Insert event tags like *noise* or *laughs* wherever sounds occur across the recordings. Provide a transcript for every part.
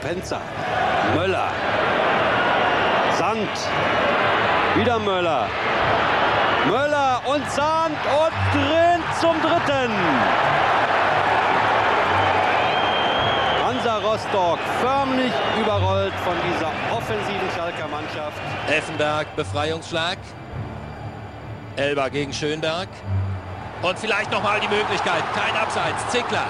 Penzer. Möller. Sand. Wieder Möller. Möller und Sand und drin zum dritten. Hansa Rostock förmlich überrollt von dieser offensiven Schalker Mannschaft. Effenberg, Befreiungsschlag. Elber gegen Schönberg. Und vielleicht nochmal die Möglichkeit. Kein Abseits. Zickler.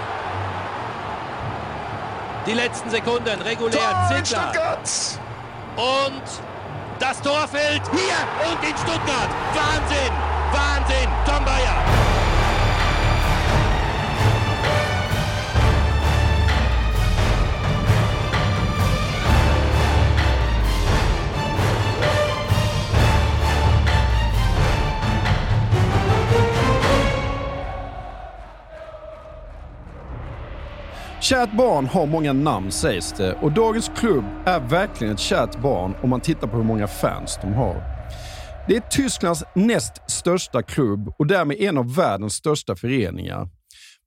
Die letzten Sekunden regulär. Zickler. Und das Tor fällt hier und in Stuttgart. Wahnsinn. Wahnsinn. Tom Bayer. Kärt barn har många namn sägs det och dagens klubb är verkligen ett kärt barn om man tittar på hur många fans de har. Det är Tysklands näst största klubb och därmed en av världens största föreningar.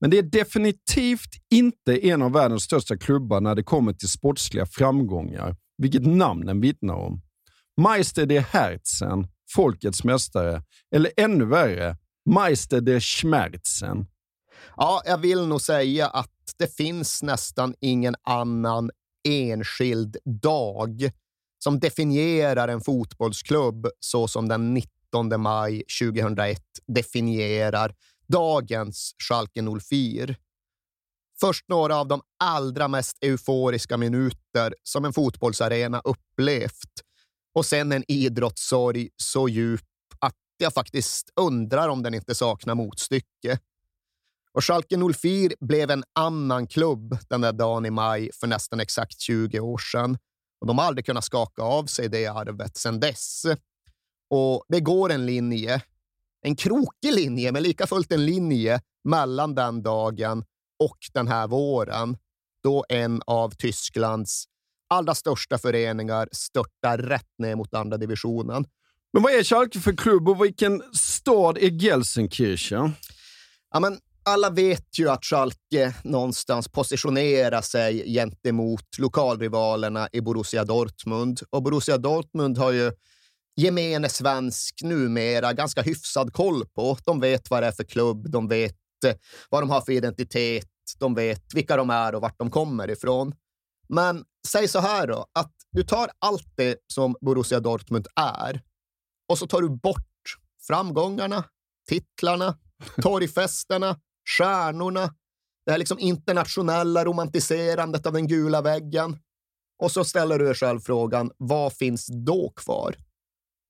Men det är definitivt inte en av världens största klubbar när det kommer till sportsliga framgångar, vilket namnen vittnar om. Meister de Herzen, folkets mästare, eller ännu värre, Meister de Schmerzen. Ja, jag vill nog säga att det finns nästan ingen annan enskild dag som definierar en fotbollsklubb så som den 19 maj 2001 definierar dagens Schalke 04. Först några av de allra mest euforiska minuter som en fotbollsarena upplevt och sen en idrottssorg så djup att jag faktiskt undrar om den inte saknar motstycke. Och Schalke 04 blev en annan klubb den där dagen i maj för nästan exakt 20 år sedan. Och de har aldrig kunnat skaka av sig det arvet sedan dess. Och det går en linje, en krokig linje, men lika fullt en linje mellan den dagen och den här våren då en av Tysklands allra största föreningar störtar rätt ner mot andra divisionen. Men vad är Schalke för klubb och vilken stad är Gelsenkirchen? Ja, men alla vet ju att Schalke någonstans positionerar sig gentemot lokalrivalerna i Borussia Dortmund. Och Borussia Dortmund har ju gemene svensk numera ganska hyfsad koll på. De vet vad det är för klubb, de vet eh, vad de har för identitet, de vet vilka de är och vart de kommer ifrån. Men säg så här då, att du tar allt det som Borussia Dortmund är och så tar du bort framgångarna, titlarna, *laughs* torgfesterna, stjärnorna, det här liksom internationella romantiserandet av den gula väggen. Och så ställer du dig själv frågan, vad finns då kvar?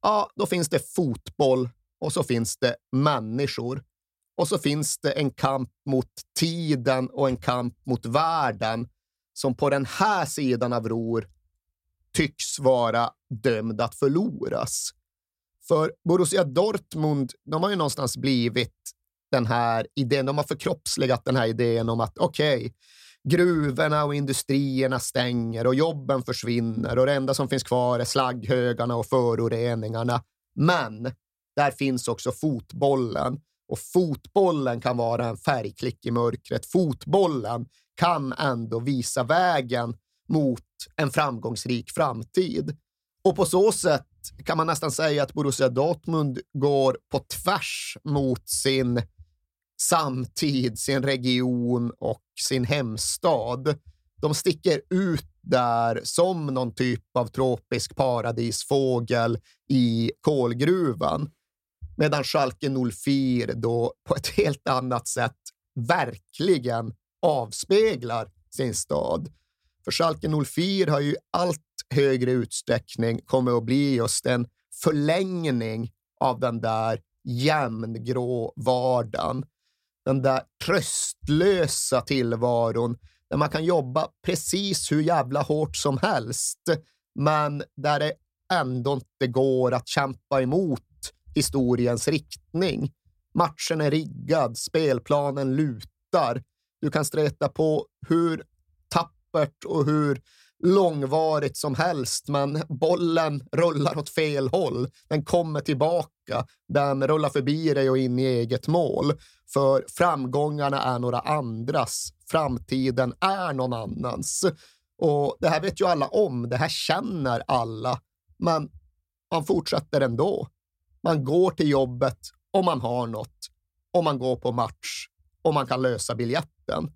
Ja, då finns det fotboll och så finns det människor. Och så finns det en kamp mot tiden och en kamp mot världen som på den här sidan av Ror tycks vara dömd att förloras. För Borussia Dortmund, de har ju någonstans blivit den här idén. De har förkroppsligat den här idén om att okej, okay, gruvorna och industrierna stänger och jobben försvinner och det enda som finns kvar är slagghögarna och föroreningarna. Men där finns också fotbollen och fotbollen kan vara en färgklick i mörkret. Fotbollen kan ändå visa vägen mot en framgångsrik framtid. Och på så sätt kan man nästan säga att Borussia Dortmund går på tvärs mot sin samtid, sin region och sin hemstad. De sticker ut där som någon typ av tropisk paradisfågel i kolgruvan. Medan Schalke 04 då på ett helt annat sätt verkligen avspeglar sin stad. För Schalke 04 har ju allt högre utsträckning kommit att bli just en förlängning av den där jämngrå vardagen. Den där tröstlösa tillvaron där man kan jobba precis hur jävla hårt som helst, men där det ändå inte går att kämpa emot historiens riktning. Matchen är riggad, spelplanen lutar. Du kan streta på hur tappert och hur långvarigt som helst, men bollen rullar åt fel håll. Den kommer tillbaka. Den rullar förbi dig och in i eget mål. För framgångarna är några andras. Framtiden är någon annans. Och Det här vet ju alla om. Det här känner alla. Men man fortsätter ändå. Man går till jobbet om man har något. Om man går på match. Om man kan lösa biljetten.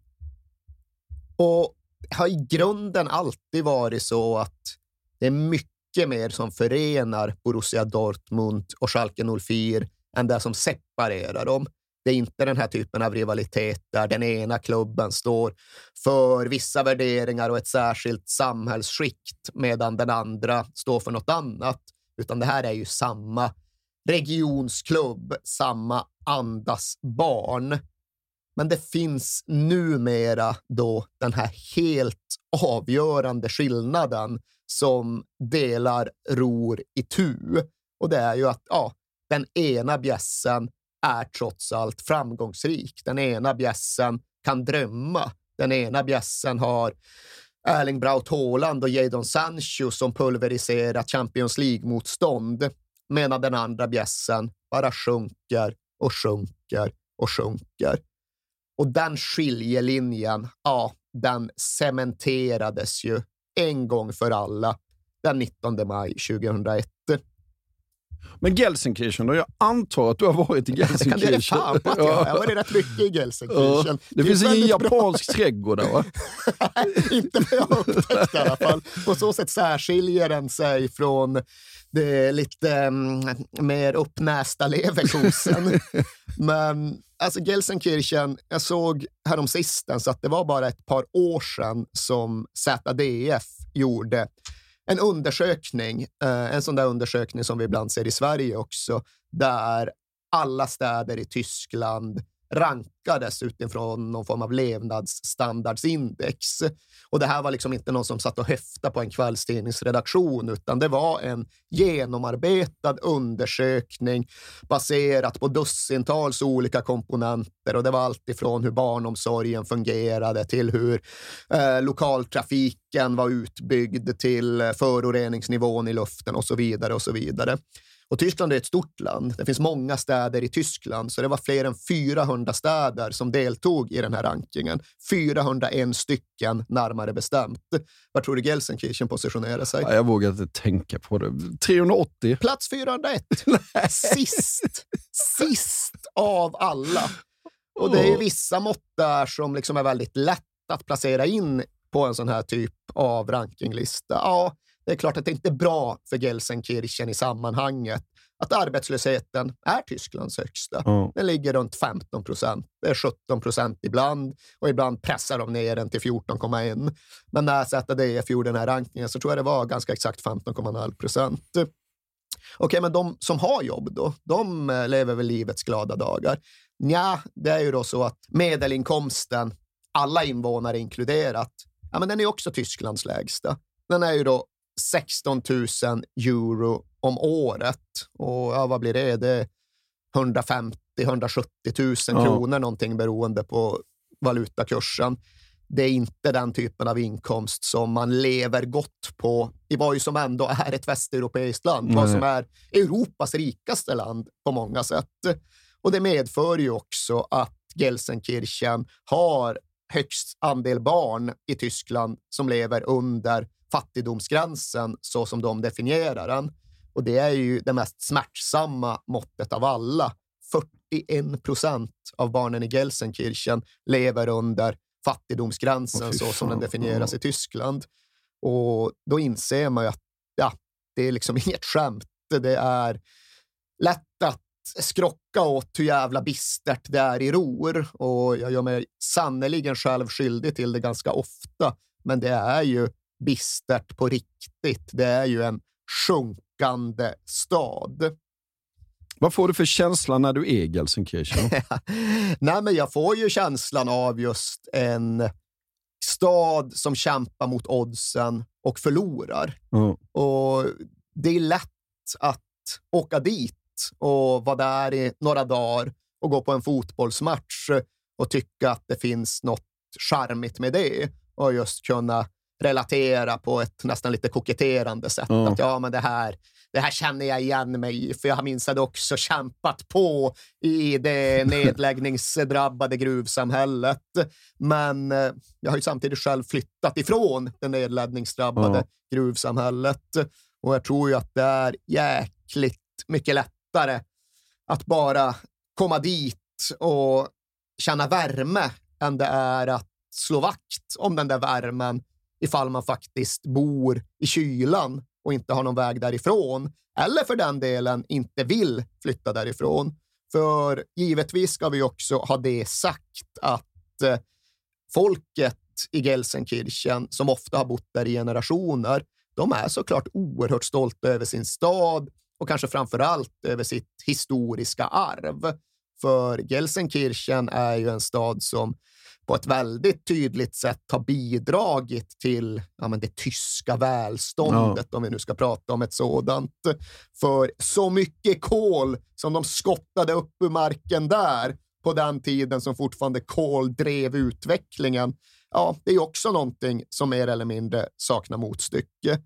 Och har i grunden alltid varit så att det är mycket mer som förenar Borussia Dortmund och Schalke 04 än det som separerar dem. Det är inte den här typen av rivalitet där den ena klubben står för vissa värderingar och ett särskilt samhällsskikt medan den andra står för något annat, utan det här är ju samma regionsklubb, samma andas barn. Men det finns numera då den här helt avgörande skillnaden som delar ror i tu. Och det är ju att ja, den ena bjässen är trots allt framgångsrik. Den ena bjässen kan drömma. Den ena bjässen har Erling Braut Haaland och Jadon Sancho som pulveriserar Champions League-motstånd medan den andra bjässen bara sjunker och sjunker och sjunker. Och den skiljelinjen, ja, den cementerades ju en gång för alla den 19 maj 2001. Men Gelsenkirchen då? Jag antar att du har varit i *laughs* Gelsenkirchen? Det kan det fan på att jag har. Jag har varit rätt mycket i Gelsenkirchen. Ja. Det, det finns ingen japansk bra. trädgård där va? *laughs* inte vad jag har upptäckt i alla fall. På så sätt särskiljer den sig från det lite um, mer uppnästa leverkosen. *laughs* Men alltså Gelsenkirchen, jag såg häromsistens att det var bara ett par år sedan som ZDF gjorde en undersökning, eh, en sån där undersökning som vi ibland ser i Sverige också, där alla städer i Tyskland rankades utifrån någon form av levnadsstandardsindex. Och det här var liksom inte någon som satt och höftade på en kvällstidningsredaktion, utan det var en genomarbetad undersökning baserat på dussintals olika komponenter. Och det var allt ifrån hur barnomsorgen fungerade till hur eh, lokaltrafiken var utbyggd till eh, föroreningsnivån i luften och så vidare och så vidare. Och Tyskland är ett stort land. Det finns många städer i Tyskland, så det var fler än 400 städer som deltog i den här rankingen. 401 stycken närmare bestämt. Var tror du Gelsenkirchen positionerar sig? Ja, jag vågar inte tänka på det. 380? Plats 401. *laughs* sist. Sist av alla. Och det är vissa mått där som liksom är väldigt lätt att placera in på en sån här typ av rankinglista. Ja, det är klart att det inte är bra för Gelsenkirchen i sammanhanget att arbetslösheten är Tysklands högsta. Mm. Den ligger runt 15 procent. Det är 17 procent ibland och ibland pressar de ner den till 14,1. Men när ZDF gjorde den här rankingen så tror jag det var ganska exakt 15,0 procent. Okej, okay, men de som har jobb då, de eh, lever väl livets glada dagar? Ja, det är ju då så att medelinkomsten, alla invånare inkluderat, ja, men den är också Tysklands lägsta. Den är ju då 16 000 euro om året. Och ja, vad blir det? Det är 150 170 000 ja. kronor någonting beroende på valutakursen. Det är inte den typen av inkomst som man lever gott på i vad som ändå är ett västeuropeiskt land, Nej. vad som är Europas rikaste land på många sätt. Och det medför ju också att Gelsenkirchen har högst andel barn i Tyskland som lever under fattigdomsgränsen så som de definierar den. Och det är ju det mest smärtsamma måttet av alla. 41 procent av barnen i Gelsenkirchen lever under fattigdomsgränsen fy så som den definieras i Tyskland. Och då inser man ju att ja, det är liksom *laughs* inget skämt. Det är lätt att skrocka åt hur jävla bistert det är i Ror och jag gör mig sannoliken själv skyldig till det ganska ofta. Men det är ju bistert på riktigt. Det är ju en sjunkande stad. Vad får du för känsla när du är Gelsenkirchen? *laughs* Nej, men jag får ju känslan av just en stad som kämpar mot oddsen och förlorar. Ja. Och det är lätt att åka dit och vara där i några dagar och gå på en fotbollsmatch och tycka att det finns något charmigt med det och just kunna relatera på ett nästan lite koketterande sätt. Ja. Att ja, men det här, det här känner jag igen mig i, för jag minns att jag också kämpat på i det *laughs* nedläggningsdrabbade gruvsamhället. Men eh, jag har ju samtidigt själv flyttat ifrån det nedläggningsdrabbade Ja. gruvsamhället och jag tror ju att det är jäkligt mycket lättare att bara komma dit och känna värme än det är att slå vakt om den där värmen ifall man faktiskt bor i kylan och inte har någon väg därifrån. Eller för den delen inte vill flytta därifrån. För givetvis ska vi också ha det sagt att eh, folket i Gelsenkirchen, som ofta har bott där i generationer, de är såklart oerhört stolta över sin stad och kanske framför allt över sitt historiska arv. För Gelsenkirchen är ju en stad som på ett väldigt tydligt sätt har bidragit till ja, det tyska välståndet, om vi nu ska prata om ett sådant. För så mycket kol som de skottade upp ur marken där på den tiden som fortfarande kol drev utvecklingen, ja, det är också någonting som mer eller mindre saknar motstycke.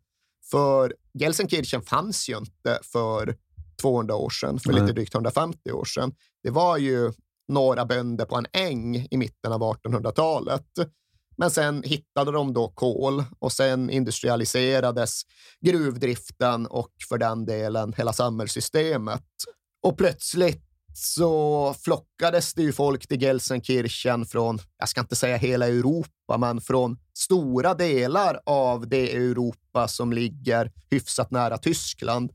För Gelsenkirchen fanns ju inte för 200 år sedan, för Nej. lite drygt 150 år sedan. Det var ju några bönder på en äng i mitten av 1800-talet. Men sen hittade de då kol och sen industrialiserades gruvdriften och för den delen hela samhällssystemet. Och plötsligt så flockades det ju folk till Gelsenkirchen från, jag ska inte säga hela Europa, men från stora delar av det Europa som ligger hyfsat nära Tyskland.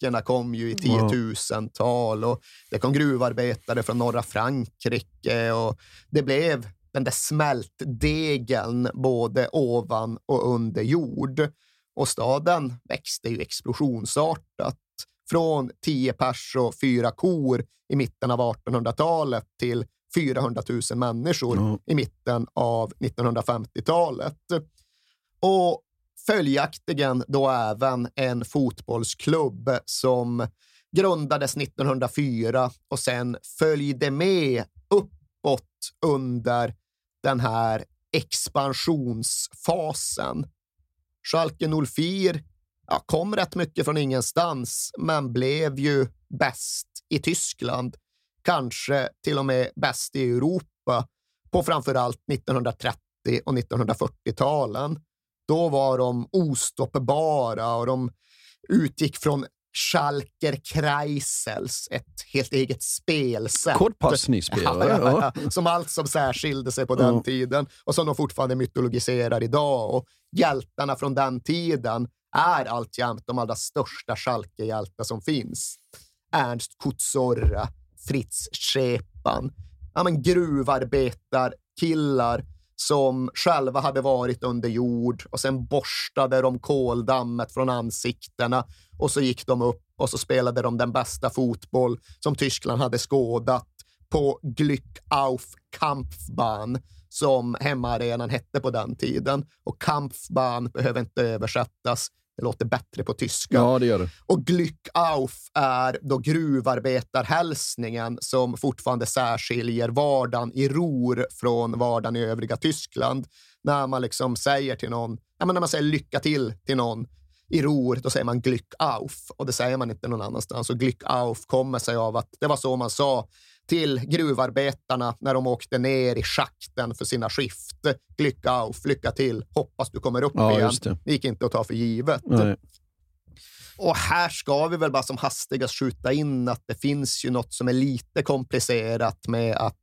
Polackerna kom ju i tiotusental och det kom gruvarbetare från norra Frankrike och det blev den där smältdegeln både ovan och under jord. Och staden växte ju explosionsartat från 10 pers och fyra kor i mitten av 1800-talet till 400 000 människor Ja. i mitten av 1950-talet. Och följaktligen då även en fotbollsklubb som grundades 1904 och sen följde med uppåt under den här expansionsfasen. Schalke 04 ja, kom rätt mycket från ingenstans, men blev ju bäst i Tyskland. Kanske till och med bäst i Europa på framför allt 1930 och 1940-talen. Då var de ostoppbara och de utgick från Schalker Kreisels, ett helt eget spelsätt. Kortpassningsspelare. Ja, Ja. Som allt som särskilde sig på den Ja. tiden och som de fortfarande mytologiserar idag. Och hjältarna från den tiden är alltjämt de allra största Schalke-hjältar som finns. Ernst Kutsorra, Fritz Schepan, ja, men gruvarbetarkillar som själva hade varit under jord och sen borstade de koldammet från ansiktena och så gick de upp och så spelade de den bästa fotboll som Tyskland hade skådat på Glück auf Kampfbahn som hemmaarenan hette på den tiden. Och Kampfbahn behöver inte översättas. Det låter bättre på tyska. ja, det gör det. Och Glück auf är då gruvarbetarhälsningen som fortfarande särskiljer vardagen i Ruhr från vardagen i övriga Tyskland. När man liksom säger till någon, ja, men när man säger lycka till till någon i Ruhr, då säger man Glück auf och det säger man inte någon annanstans. Och Glück auf kommer sig av att det var så man sa till gruvarbetarna när de åkte ner i schakten för sina skift. Glück auf, lycka till, hoppas du kommer upp Ja, igen. det. Det gick inte att ta för givet. Nej. Och här ska vi väl bara som hastigast skjuta in att det finns ju något som är lite komplicerat med att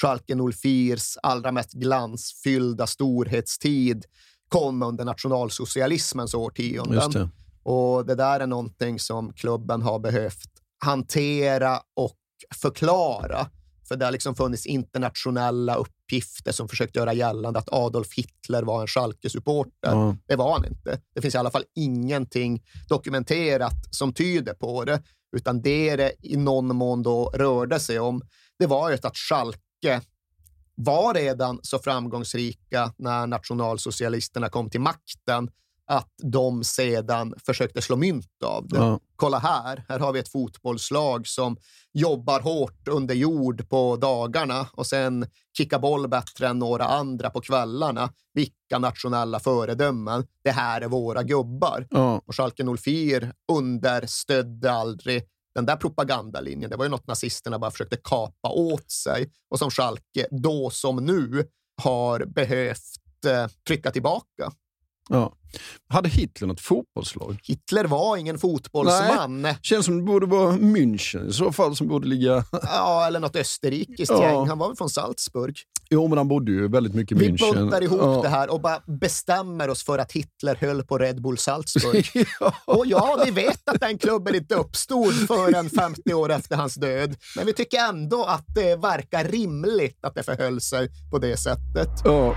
Schalke 04s allra mest glansfyllda storhetstid kom under nationalsocialismens årtionden. Det. Och det där är någonting som klubben har behövt hantera och förklara. För det har liksom funnits internationella uppgifter som försökt göra gällande att Adolf Hitler var en Schalke-supporter. Mm. Det var han inte. Det finns i alla fall ingenting dokumenterat som tyder på det, utan det det i någon mån då rörde sig om, det var ju att Schalke var redan så framgångsrika när nationalsocialisterna kom till makten att de sedan försökte slå mynt av det. Ja. Kolla här, här har vi ett fotbollslag som jobbar hårt under jord på dagarna och sen kickar boll bättre än några andra på kvällarna. Vilka nationella föredömen. Det här är våra gubbar. Ja. Och Schalke 04 understödde aldrig den där propagandalinjen. Det var ju något nazisterna bara försökte kapa åt sig och som Schalke då som nu har behövt eh, trycka tillbaka. Ja. Hade Hitler något fotbollslag? Hitler var ingen fotbollsman. Nej, känns som det borde vara München i så fall som borde ligga... Ja, eller något österrikiskt ja. gäng. Han var väl från Salzburg. Jo, men han bodde ju väldigt mycket i München. Vi buntar ihop ja. det här och bara bestämmer oss för att Hitler höll på Red Bull Salzburg. *laughs* ja. Och ja, vi vet att den klubben inte uppstod förrän 50 år efter hans död. Men vi tycker ändå att det verkar rimligt att det förhöll sig på det sättet. Ja.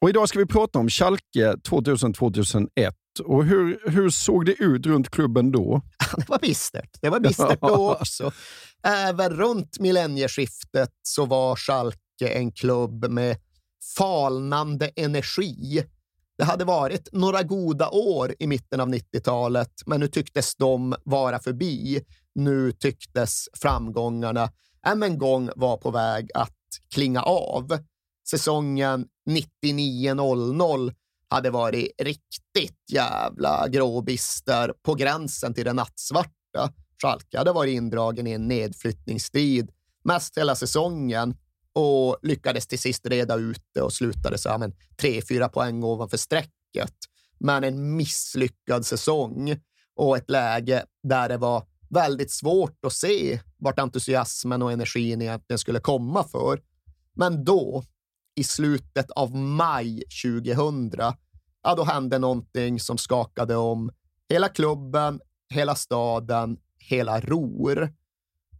Och idag ska vi prata om Schalke 2000-2001. Och hur, hur såg det ut runt klubben då? *laughs* Det var bistert. Det var bistert då också. Även runt millennieskiftet så var Schalke en klubb med falnande energi. Det hade varit några goda år i mitten av 90-talet, men nu tycktes de vara förbi. Nu tycktes framgångarna än en gång vara på väg att klinga av säsongen 99-00 hade varit riktigt jävla gråbister på gränsen till det nattsvarta. Schalke hade varit indragen i en nedflyttningsstrid mest hela säsongen och lyckades till sist reda ut det och slutade så här, tre, fyra poäng ovanför strecket. Men en misslyckad säsong och ett läge där det var väldigt svårt att se vart entusiasmen och energin egentligen skulle komma för. Men då, i slutet av maj 2000, ja, då hände någonting som skakade om hela klubben, hela staden, hela Ror.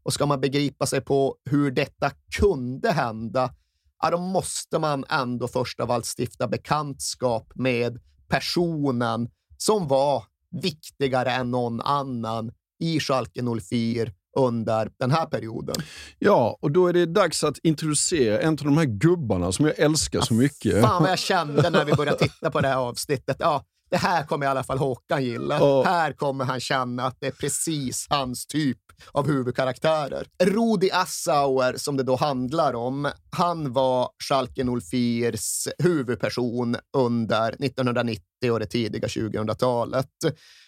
Och ska man begripa sig på hur detta kunde hända, ja, då måste man ändå först av allt stifta bekantskap med personen som var viktigare än någon annan i Schalke 04 under den här perioden. Ja, och då är det dags att introducera en av de här gubbarna som jag älskar så mycket. Fan vad jag kände när vi började titta på det här avsnittet. Ja, det här kommer i alla fall Håkan gilla. Oh. Här kommer han känna att det är precis hans typ av huvudkaraktärer. Rudi Assauer, som det då handlar om, han var Schalke 04s huvudperson under 1990 och det tidiga 2000-talet.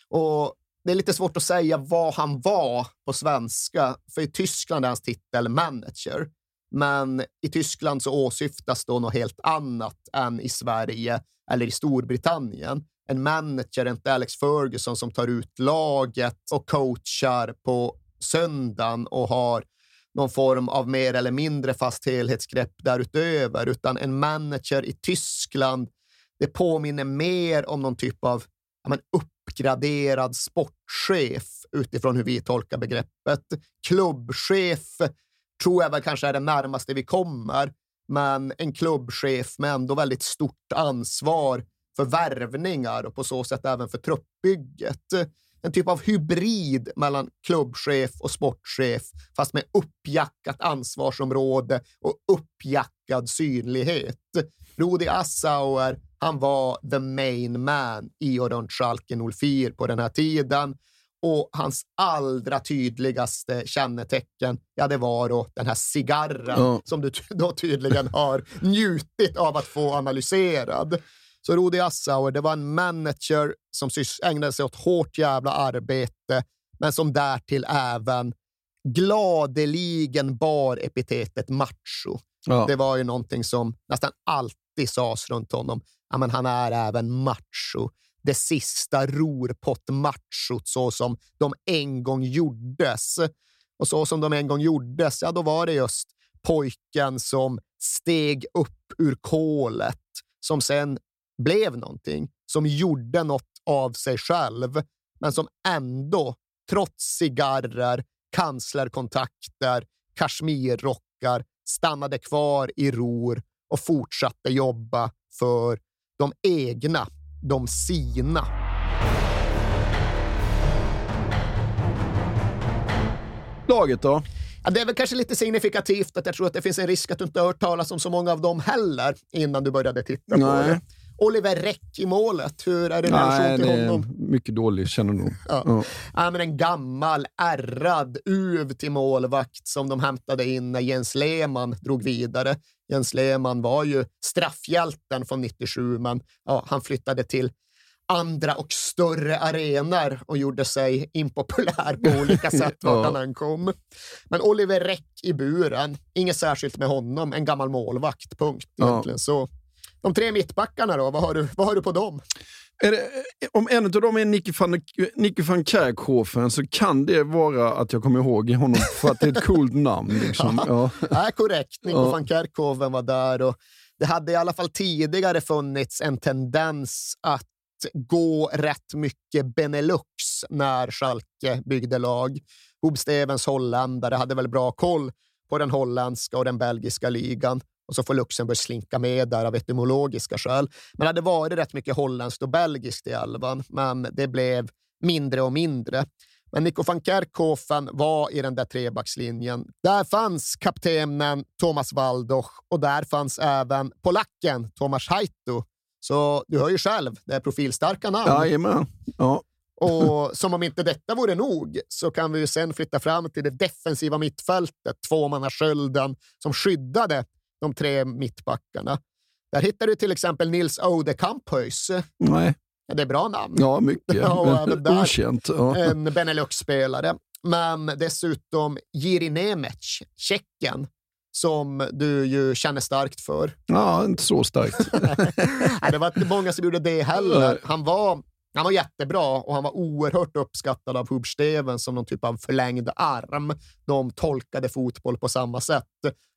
Och det är lite svårt att säga vad han var på svenska, för i Tyskland är hans titel manager. Men i Tyskland så åsyftas då något helt annat än i Sverige eller i Storbritannien. En manager är inte Alex Ferguson som tar ut laget och coachar på söndagen och har någon form av mer eller mindre fast helhetsgrepp därutöver, utan en manager i Tyskland, det påminner mer om någon typ av ja, men uppgraderad sportchef utifrån hur vi tolkar begreppet. Klubbchef tror jag väl kanske är det närmaste vi kommer, men en klubbchef med ändå väldigt stort ansvar för värvningar och på så sätt även för truppbygget. En typ av hybrid mellan klubbchef och sportchef, fast med uppjackat ansvarsområde och uppjackad synlighet. Rudi Assauer han var the main man i och runt Schalke 04 på den här tiden. Och hans allra tydligaste kännetecken, ja, det var då den här cigarren mm. som du då tydligen *laughs* har njutit av att få analyserad. Så Rudi Assauer, det var en manager som ägnade sig åt hårt jävla arbete, men som därtill även gladeligen bar epitetet macho. Ja. Det var ju någonting som nästan alltid sades runt honom ja, men han är även macho. Det sista rorpott-machot så som de en gång gjordes. Och så som de en gång gjordes, ja, då var det just pojken som steg upp ur kolet, som sen blev någonting, som gjorde något av sig själv, men som ändå, trots cigarrer, kanslerkontakter, kashmirrockar, stannade kvar i ror och fortsatte jobba för de egna, de sina. Laget då? Ja, det är väl kanske lite signifikativt att jag tror att det finns en risk att du inte har hört talas om så många av dem heller innan du började titta Nej. på det. Oliver Räck i målet, hur är det relation till honom? Mycket dålig kännedom. Ja. Ja. ja. men en gammal, ärrad uv till målvakt som de hämtade in när Jens Lehmann drog vidare. Jens Lehmann var ju straffhjälten från 97, men ja, han flyttade till andra och större arenor och gjorde sig impopulär på olika *laughs* sätt vart han än kom. Men Oliver Räck i buren, inget särskilt med honom, en gammal målvakt, punkt. Egentligen. Ja. Så de tre mittbackarna då, vad har du, vad har du på dem? Det, om en av dem är Nicky van, Nicky van Kerkhofen så kan det vara att jag kommer ihåg honom för att det är ett coolt namn. Liksom. *laughs* Ja. Ja. korrekt. Nico ja. van Kerkhoven var där. Och det hade i alla fall tidigare funnits en tendens att gå rätt mycket Benelux när Schalke byggde lag. Bob Stevens holländare hade väl bra koll på den holländska och den belgiska ligan och så får Luxemburg slinka med där av etymologiska skäl. Men det hade varit rätt mycket holländskt och belgiskt i elvan, men det blev mindre och mindre. Men Nico van Kerkhofen var i den där trebackslinjen. Där fanns kaptenen Thomas Waldoch och där fanns även polacken Tomasz Hajtu. Så du hör ju själv, det är profilstarka namn. Jajamän. Ja. Och som om inte detta vore nog så kan vi ju sen flytta fram till det defensiva mittfältet, tvåmannaskölden som skyddade de tre mittbackarna. Där hittar du till exempel Nils Ode Kamphöjs. Nej. Det är bra namn. Ja, mycket. *laughs* Okänt. Ja. En Benelux-spelare. Men dessutom Jiri Nemec, Tjeckien, som du ju känner starkt för. Ja, inte så starkt. *laughs* Nej, det var inte många som gjorde det heller. Han var han var jättebra och han var oerhört uppskattad av Hub Steven som någon typ av förlängd arm. De tolkade fotboll på samma sätt,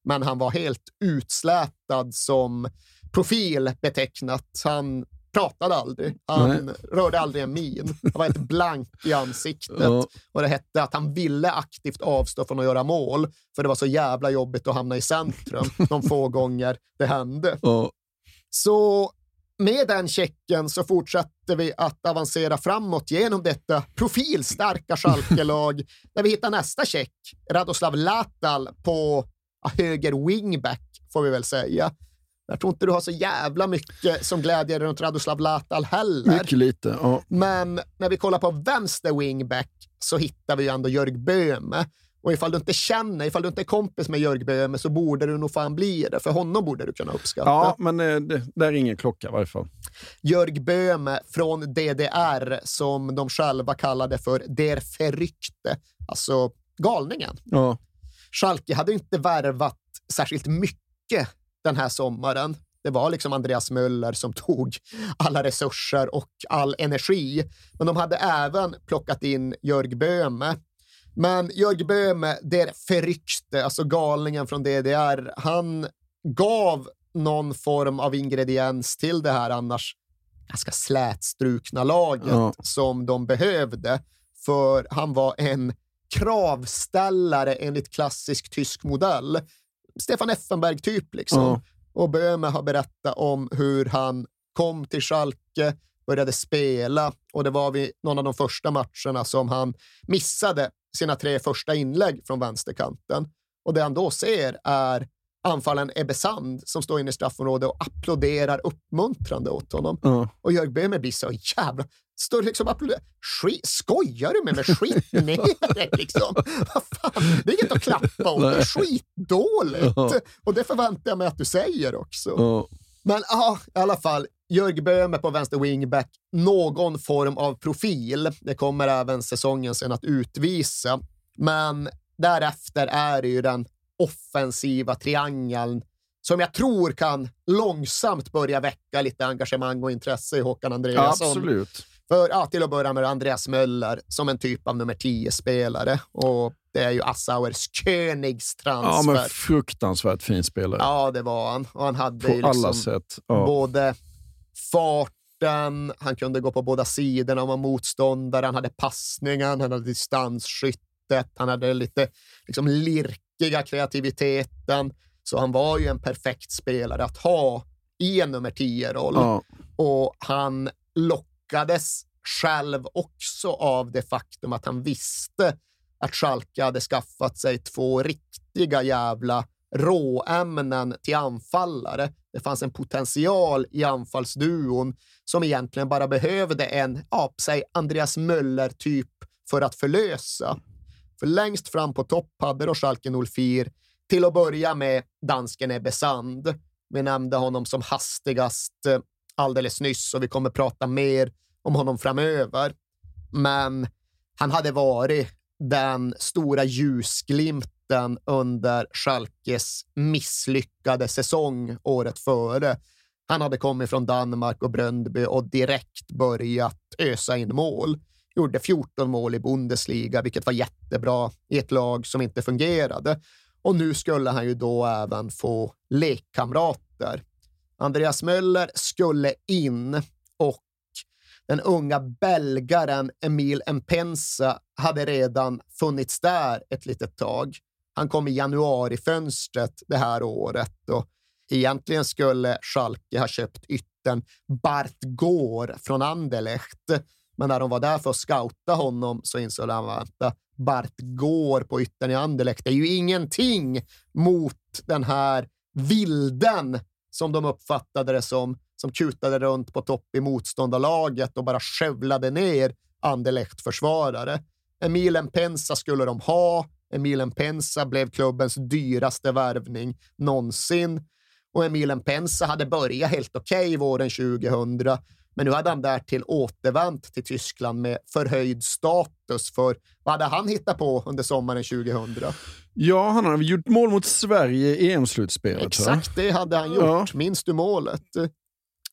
men han var helt utslätad som profil betecknat. Han pratade aldrig. Han Nej. rörde aldrig en min. Han var helt blank i ansiktet. Ja. Och det hette att han ville aktivt avstå från att göra mål, för det var så jävla jobbigt att hamna i centrum de få gånger det hände. Ja. Så med den checken så fortsätter vi att avancera framåt genom detta profilstarka Schalke-lag *laughs* där vi hittar nästa check, Radoslav Latal på höger wingback, får vi väl säga. Jag tror inte du har så jävla mycket som glädjer runt Radoslav Latal heller. Mycket lite, ja. Men när vi kollar på vänster wingback så hittar vi ändå Jörg Böhme och ifall du inte känner, ifall du inte är kompis med Jörg Böhme så borde du nog fan bli det. För honom borde du kunna uppskatta. Ja, men eh, det, där är ingen klocka i varje fall. Jörg Böhme från DDR, som de själva kallade för Der Verrykte, alltså galningen. Ja. Schalke hade inte värvat särskilt mycket den här sommaren. Det var liksom Andreas Möller som tog alla resurser och all energi. Men de hade även plockat in Jörg Böhme men Jörg Böhme, der Verrykte, alltså galningen från DDR, han gav någon form av ingrediens till det här annars ganska slätstrukna laget ja. som de behövde. För han var en kravställare enligt klassisk tysk modell. Stefan Effenberg-typ liksom. Ja. Och Böhme har berättat om hur han kom till Schalke, började spela och det var vid någon av de första matcherna som han missade sina tre första inlägg från vänsterkanten. Och det han då ser är anfallaren Ebbe Sand som står inne i straffområdet och applåderar uppmuntrande åt honom. Mm. Och Jörg Böhmer blir så jävla... Står liksom applåderar. Skojar du med mig? Skit ner dig *laughs* liksom. Vad fan? Det är inget att klappa åt. Det är skitdåligt. Mm. Och det förväntar jag mig att du säger också. Mm. Men ja, i alla fall. Jörg Böhme på vänster wingback, någon form av profil. Det kommer även säsongen sen att utvisa. Men därefter är det ju den offensiva triangeln som jag tror kan långsamt börja väcka lite engagemang och intresse i Håkan Andreasson. Ja, absolut. För ja, till att börja med Andreas Möller som en typ av nummer 10-spelare. Och det är ju Assauers Königs transfer. Ja, men fruktansvärt fin spelare. Ja, det var han. Och han hade På liksom alla sätt. Ja. både farten, han kunde gå på båda sidorna om var motståndare, han hade passningen, han hade distansskyttet, han hade lite liksom lirkiga kreativiteten. Så han var ju en perfekt spelare att ha i en nummer 10-roll. Ja. Och han lockades själv också av det faktum att han visste att Schalke hade skaffat sig två riktiga jävla råämnen till anfallare. Det fanns en potential i anfallsduon som egentligen bara behövde en, ja, säg Andreas Möller-typ för att förlösa. För längst fram på topp hade då Schalke 04 till att börja med dansken Ebbe Sand. Vi nämnde honom som hastigast eh, alldeles nyss och vi kommer prata mer om honom framöver. Men han hade varit den stora ljusglimten under Schalkes misslyckade säsong året före. Han hade kommit från Danmark och Bröndby och direkt börjat ösa in mål. Gjorde 14 mål i Bundesliga, vilket var jättebra i ett lag som inte fungerade. Och nu skulle han ju då även få lekkamrater. Andreas Möller skulle in och den unga belgaren Emil Mpensa hade redan funnits där ett litet tag. Han kom i januarifönstret det här året och egentligen skulle Schalke ha köpt ytten Bart Gård från Anderlecht. Men när de var där för att scouta honom så insåg de att Bart Gård på ytten i Anderlecht det är ju ingenting mot den här vilden som de uppfattade det som, som kutade runt på topp i motståndarlaget och bara skövlade ner Anderlecht-försvarare. Emilen Pensa skulle de ha. Emil Pensa blev klubbens dyraste värvning någonsin och Emil Pensa hade börjat helt okej okay våren 2000 men nu hade han därtill återvänt till Tyskland med förhöjd status. För vad hade han hittat på under sommaren 2000? Ja, han hade gjort mål mot Sverige i EM-slutspelet. Exakt, det hade han gjort. Ja. Minns du målet?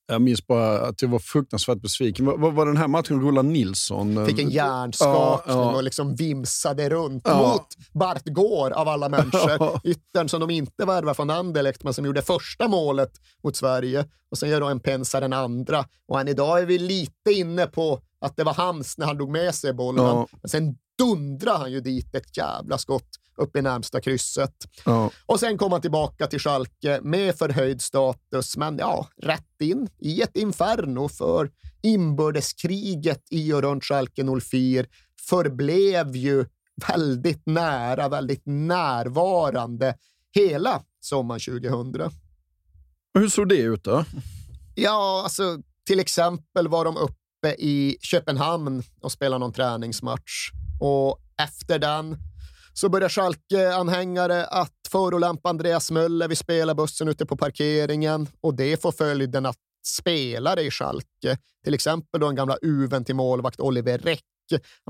Jag minns bara att jag var fruktansvärt besviken. Vad var den här matchen? Roland Nilsson? Fick en hjärnskakning ja, ja. och liksom vimsade runt ja. mot Bart Gård av alla människor. Yttern som de inte värvade från Anderlecht, men som gjorde första målet mot Sverige. Och sen gör då en Pensa den andra. Och än idag är vi lite inne på att det var hans när han drog med sig bollen. Men sen dundrar han ju dit ett jävla skott upp i närmsta krysset. Ja. Och sen kom han tillbaka till Schalke med förhöjd status, men ja, rätt in i ett inferno för inbördeskriget i och runt Schalke 04 förblev ju väldigt nära, väldigt närvarande hela sommaren 2000. hur såg det ut då? Ja, alltså till exempel var de uppe i Köpenhamn och spelade någon träningsmatch och efter den så börjar Schalke-anhängare att förolämpa Andreas Möller vid spelarbussen ute på parkeringen och det får följden att spelare i Schalke, till exempel då den gamla uven till målvakt Oliver Räck,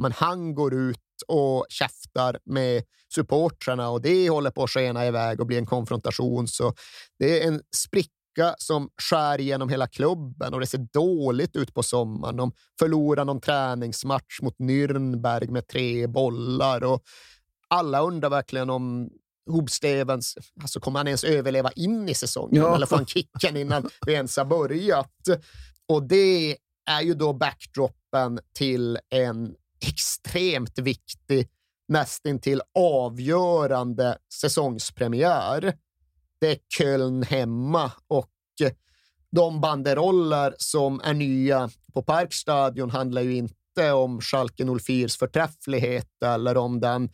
men han går ut och käftar med supportrarna och det håller på att skena iväg och bli en konfrontation. Så det är en spricka som skär igenom hela klubben och det ser dåligt ut på sommaren. De förlorar någon träningsmatch mot Nürnberg med tre bollar och alla undrar verkligen om Hobstevens, alltså kommer han ens överleva in i säsongen ja. eller får han kicken innan *laughs* vi ens har börjat? Och det är ju då backdropen till en extremt viktig, nästintill avgörande säsongspremiär. Det är Köln hemma och de banderoller som är nya på Parkstadion handlar ju inte om Schalke 04s förträfflighet eller om den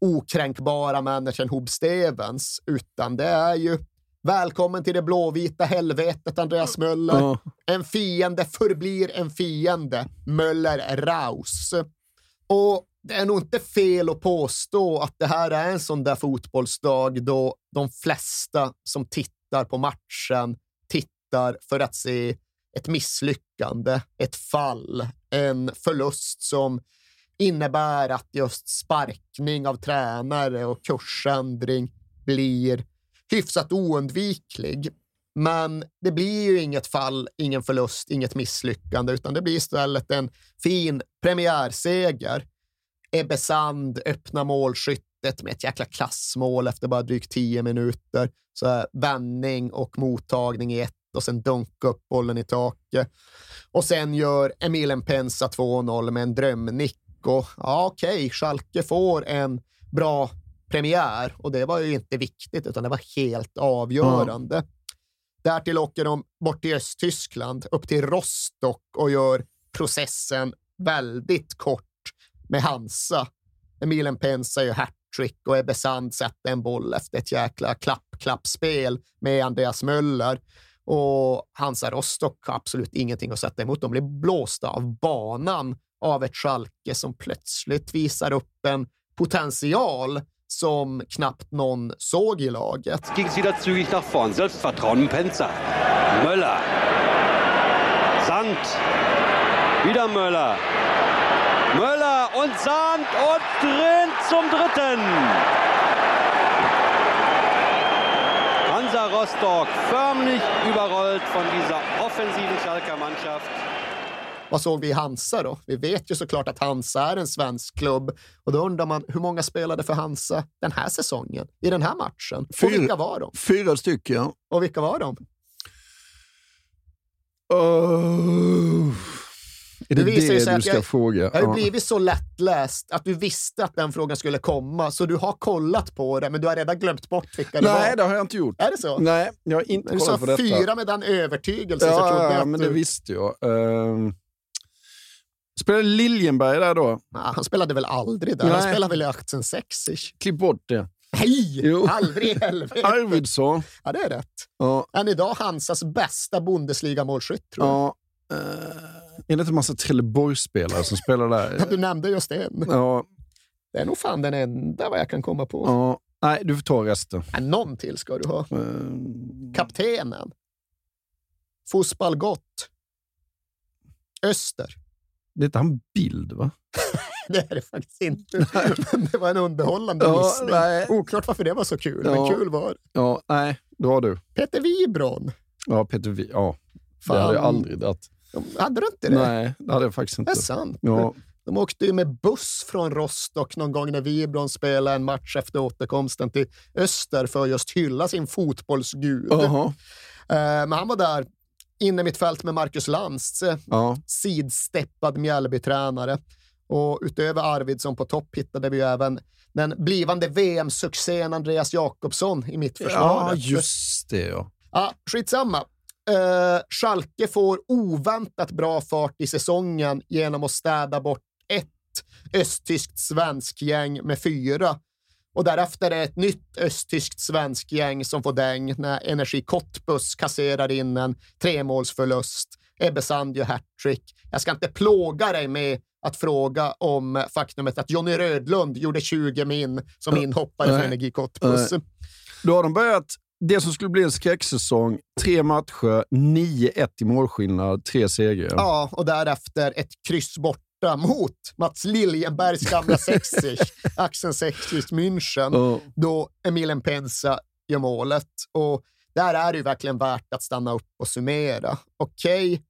okränkbara managern Hob Stevens, utan det är ju Välkommen till det blåvita helvetet, Andreas Möller. Ja. En fiende förblir en fiende. Möller Raus. Och det är nog inte fel att påstå att det här är en sån där fotbollsdag då de flesta som tittar på matchen tittar för att se ett misslyckande, ett fall, en förlust som innebär att just sparkning av tränare och kursändring blir hyfsat oundviklig. Men det blir ju inget fall, ingen förlust, inget misslyckande, utan det blir istället en fin premiärseger. Ebbe Sand öppnar målskyttet med ett jäkla klassmål efter bara drygt tio minuter. Så vändning och mottagning i ett och sen dunka upp bollen i taket. Och sen gör Emil Pensa 2-0 med en drömnick och ja, okej, okay, Schalke får en bra premiär och det var ju inte viktigt utan det var helt avgörande. Mm. Därtill åker de bort till Östtyskland, upp till Rostock och gör processen väldigt kort med Hansa. Emilen Pensa gör hattrick och Ebbe Sand sätter en boll efter ett jäkla klapp-klappspel med Andreas Möller. Och Hansa Rostock har absolut ingenting att sätta emot. De blir blåsta av banan av ett Schalke som plötsligt visar upp en potential som knappt någon såg i laget. Ging es wieder zügig nach vorn. Selbstvertrauen, Penzer, Möller, Sand. Wieder Möller. Möller und Sand und drin zum dritten. Hansa Rostock förmlich überrollt von dieser offensiven Schalker Mannschaft. Vad såg vi i Hansa då? Vi vet ju såklart att Hansa är en svensk klubb och då undrar man hur många spelade för Hansa den här säsongen, i den här matchen? Fyra. Och vilka var de? Fyra stycken. Och vilka var de? Uh, är det Det visar det du ska jag- fråga? Jag har Ja. blivit så lättläst att du visste att den frågan skulle komma, så du har kollat på det, men du har redan glömt bort vilka det Nej, var. det har jag inte gjort. Är det så? Nej, jag har inte du sa kollat på detta. fyra med den övertygelse så Ja, trodde jag ja, men du... det visste jag. Uh, spelade Liljenberg där då? Nej, han spelade väl aldrig där? Han Nej. spelade väl i 1860 Klipp bort det. Nej! Jo. Aldrig i helvete! Arvidsson. Ja, det är rätt. Ja, Än idag Hansas bästa Bundesliga-målskytt, tror jag. ja. Uh, är det inte en massa Trelleborgsspelare som spelar där? *laughs* Du nämnde just en. Ja, Det är nog fan den enda vad jag kan komma på. ja. Nej, du får ta resten. Ja, någon till ska du ha. Uh, Kaptenen. Fotboll gott. Öster. Det är inte han Bild, va? *laughs* Det är det faktiskt inte. *laughs* Men det var en underhållande Ja, gissning. nej. Oklart varför det var så kul, men Ja. kul var det. Ja, nej, dra du. Peter Wibron. Ja, Peter Vi. Ja, Fan. det hade jag aldrig dragit. Hade du inte det? Nej, det hade jag faktiskt Det inte. är sant. Ja, De åkte ju med buss från Rostock någon gång när Wibron spelade en match efter återkomsten till Öster för att just hylla sin fotbollsgud. Jaha. Eh, Men han var där inne mitt fält med Marcus Lantz, eh, ja. sidsteppad Mjällbytränare. Och utöver Arvidsson på topp hittade vi även den blivande VM-succén Andreas Jakobsson i mitt försvar. ja, just det. Ja. Ja, skitsamma. Uh, Schalke får oväntat bra fart i säsongen genom att städa bort ett östtyskt svensk gäng med fyra. Och därefter är ett nytt östtyskt svensk gäng som får däng när Energi Cottbus kasserar in en tremålsförlust. Ebbe Sand gör hattrick. Jag ska inte plåga dig med att fråga om faktumet att Jonny Rödlund gjorde 20 min som inhoppare för. Energi Cottbus. Då har de börjat det som skulle bli en skräcksäsong. Tre matcher, 9-1 i målskillnad, tre segrar. Ja, och därefter ett kryss borta mot Mats Liljenbergs gamla *laughs* Säckzich, Axel Säckzich München, Ja. då Emil Pensa gör målet. Och där är det ju verkligen värt att stanna upp och summera. Okej,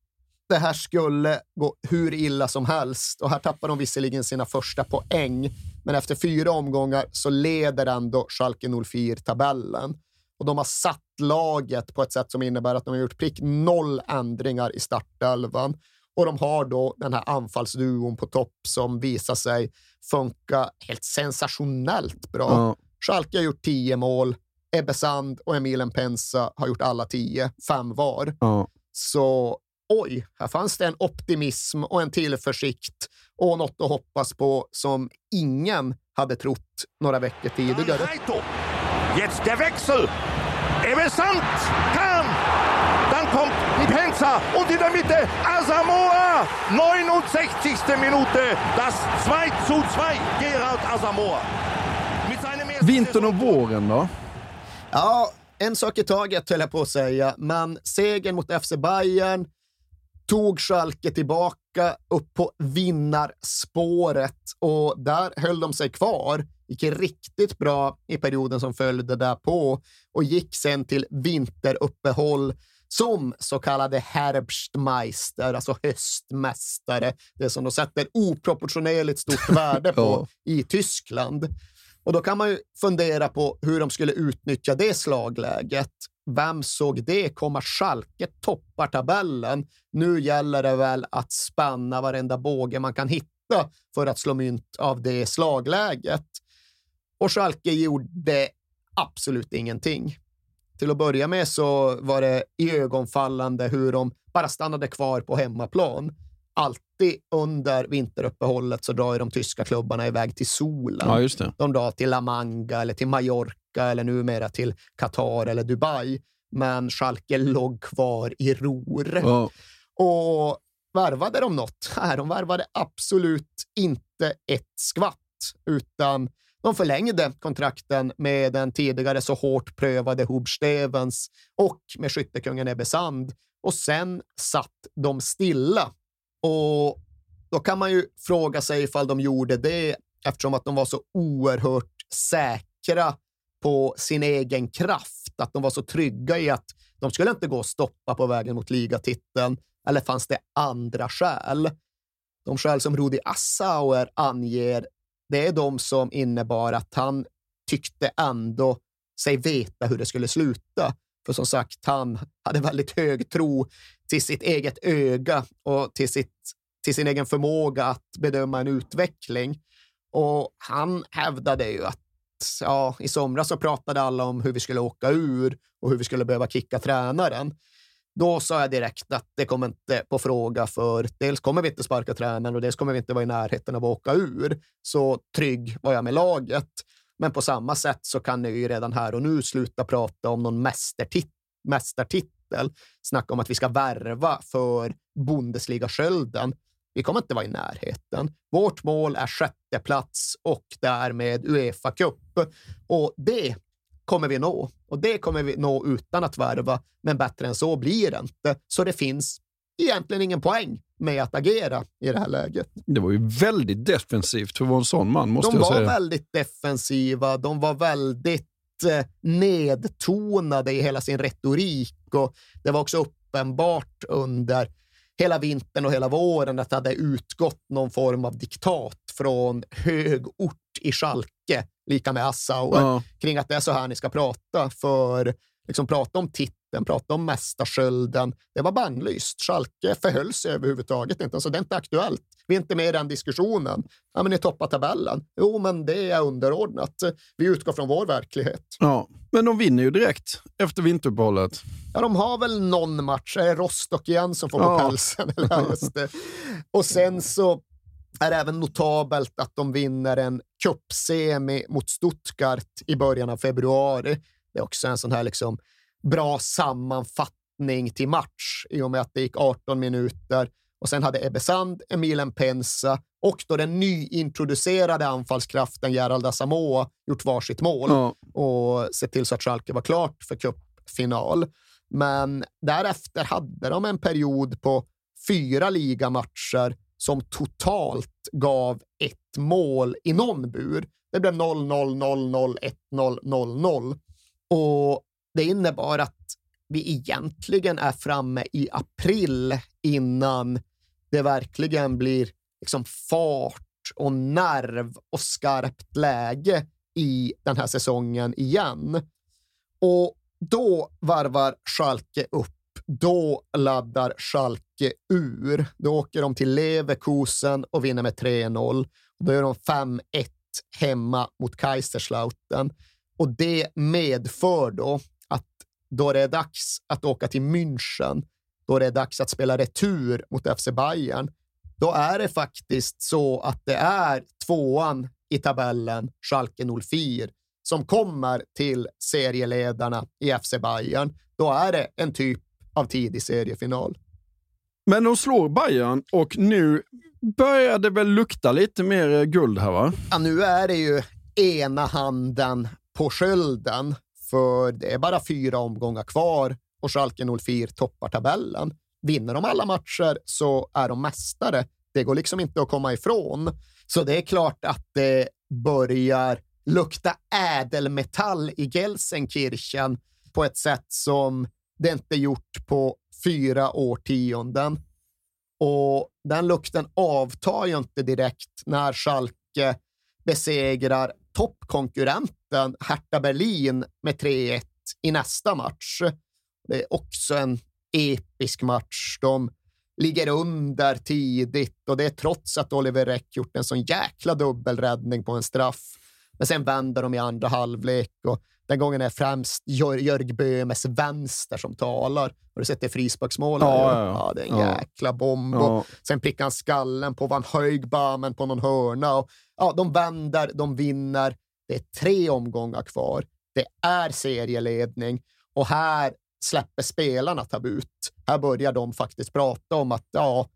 det här skulle gå hur illa som helst och här tappar de visserligen sina första poäng, men efter fyra omgångar så leder ändå Schalke 04 tabellen. Och de har satt laget på ett sätt som innebär att de har gjort prick noll ändringar i startelvan. Och de har då den här anfallsduon på topp som visar sig funka helt sensationellt bra. Ja. Schalke har gjort tio mål. Ebbe Sand och Emil Pensa har gjort alla tio, fem var. Ja. Så oj, här fanns det en optimism och en tillförsikt och något att hoppas på som ingen hade trott några veckor tidigare. Jetzt der Wechsel. Ebbe Sand kam. Kommt Nipenza und in der Mitte Asamoah. 69. Minute. Das 2 zu 2. Gerard Asamoah. Vintern och våren då? Ja, en sak i taget höll jag på att säga, men segern mot FC Bayern tog Schalke tillbaka upp på vinnarspåret och där höll de sig kvar. Gick riktigt bra i perioden som följde därpå och gick sen till vinteruppehåll som så kallade Herbstmeister, alltså höstmästare. Det som de sätter oproportionerligt stort *laughs* värde på i Tyskland. Och då kan man ju fundera på hur de skulle utnyttja det slagläget. Vem såg det komma? Schalke toppar tabellen. Nu gäller det väl att spänna varenda båge man kan hitta för att slå mynt av det slagläget. Och Schalke gjorde absolut ingenting. Till att börja med så var det iögonfallande hur de bara stannade kvar på hemmaplan. Alltid under vinteruppehållet så drar ju de tyska klubbarna iväg till solen. Ja, just det. De drar till La Manga eller till Mallorca eller numera till Qatar eller Dubai. Men Schalke låg kvar i Ror. Ja. Och värvade de något? *laughs* Nej, de värvade absolut inte ett skvatt, utan de förlängde kontrakten med den tidigare så hårt prövade Hubstevens och med skyttekungen Ebbe Sand. Och sen satt de stilla. Och då kan man ju fråga sig ifall de gjorde det eftersom att de var så oerhört säkra på sin egen kraft, att de var så trygga i att de skulle inte gå och stoppa på vägen mot ligatiteln, eller fanns det andra skäl? De skäl som Rudi Assauer anger, det är de som innebar att han tyckte ändå sig veta hur det skulle sluta. För som sagt, han hade väldigt hög tro till sitt eget öga och till, sitt, till sin egen förmåga att bedöma en utveckling. Och han hävdade ju att ja, i somras så pratade alla om hur vi skulle åka ur och hur vi skulle behöva kicka tränaren. Då sa jag direkt att det kommer inte på fråga för dels kommer vi inte sparka tränaren och dels kommer vi inte vara i närheten av att åka ur. Så trygg var jag med laget. Men på samma sätt så kan ni ju redan här och nu sluta prata om någon mästertit mästartitel. Snacka om att vi ska värva för Bundesliga-skölden. Vi kommer inte vara i närheten. Vårt mål är sjätte plats och därmed Uefa Cup. Och det kommer vi nå. Och det kommer vi nå utan att värva, men bättre än så blir det inte. Så det finns egentligen ingen poäng med att agera i det här läget. Det var ju väldigt defensivt för att vara en sån man, måste de jag säga. De var väldigt defensiva. De var väldigt eh, nedtonade i hela sin retorik och det var också uppenbart under hela vintern och hela våren att det hade utgått någon form av diktat från hög ort i Schalke, lika med Assauer, ja. kring att det är så här ni ska prata. För liksom prata om titeln, prata om mästarskölden. Det var bannlyst. Schalke förhöll sig överhuvudtaget inte. Alltså, det är inte aktuellt. Vi är inte med i den diskussionen. Ja, men ni toppar tabellen. Jo, men det är underordnat. Vi utgår från vår verklighet. Ja, men de vinner ju direkt efter vinteruppehållet. Ja, de har väl någon match. Är det Rostock igen som får ja. på pälsen? Just det. Och sen så är även notabelt att de vinner en cupsemi mot Stuttgart i början av februari. Det är också en sån här liksom bra sammanfattning till match i och med att det gick 18 minuter och sen hade Ebbe Sand, Emilen Pensa och då den nyintroducerade anfallskraften Gerald Asamoah gjort varsitt mål ja. och sett till så att Schalke var klart för cupfinal. Men därefter hade de en period på fyra ligamatcher som totalt gav ett mål i någon bur. Det blev 0-0, 0-0, 1-0, 0-0. Och det innebar att vi egentligen är framme i april innan det verkligen blir liksom fart och nerv och skarpt läge i den här säsongen igen. Och då varvar Schalke upp. Då laddar Schalke ur. Då åker de till Leverkusen och vinner med 3-0. Då gör de 5-1 hemma mot Kaiserslautern. Och det medför då att då det är dags att åka till München, då det är dags att spela retur mot FC Bayern, då är det faktiskt så att det är tvåan i tabellen, Schalke 04, som kommer till serieledarna i FC Bayern. Då är det en typ av tidig seriefinal. Men de slår Bayern och nu börjar det väl lukta lite mer guld här va? Ja, nu är det ju ena handen på skölden, för det är bara fyra omgångar kvar och Schalke 04 toppar tabellen. Vinner de alla matcher så är de mästare. Det går liksom inte att komma ifrån. Så det är klart att det börjar lukta ädelmetall i Gelsenkirchen på ett sätt som det är inte gjort på fyra årtionden. Och den lukten avtar ju inte direkt när Schalke besegrar toppkonkurrenten Hertha Berlin med 3-1 i nästa match. Det är också en episk match. De ligger under tidigt och det är trots att Oliver Räck gjort en sån jäkla dubbelräddning på en straff. Men sen vänder de i andra halvlek och den gången är främst Jörg Böhmes vänster som talar. Har du sett det frisparksmålet? Ja, ja, ja. ja, det är en ja. jäkla bomb. Ja. Sen prickar han skallen på Van Höjgbamen på någon hörna. Och, ja, de vänder, de vinner. Det är tre omgångar kvar. Det är serieledning och här släpper spelarna tabut. Här börjar de faktiskt prata om att ja,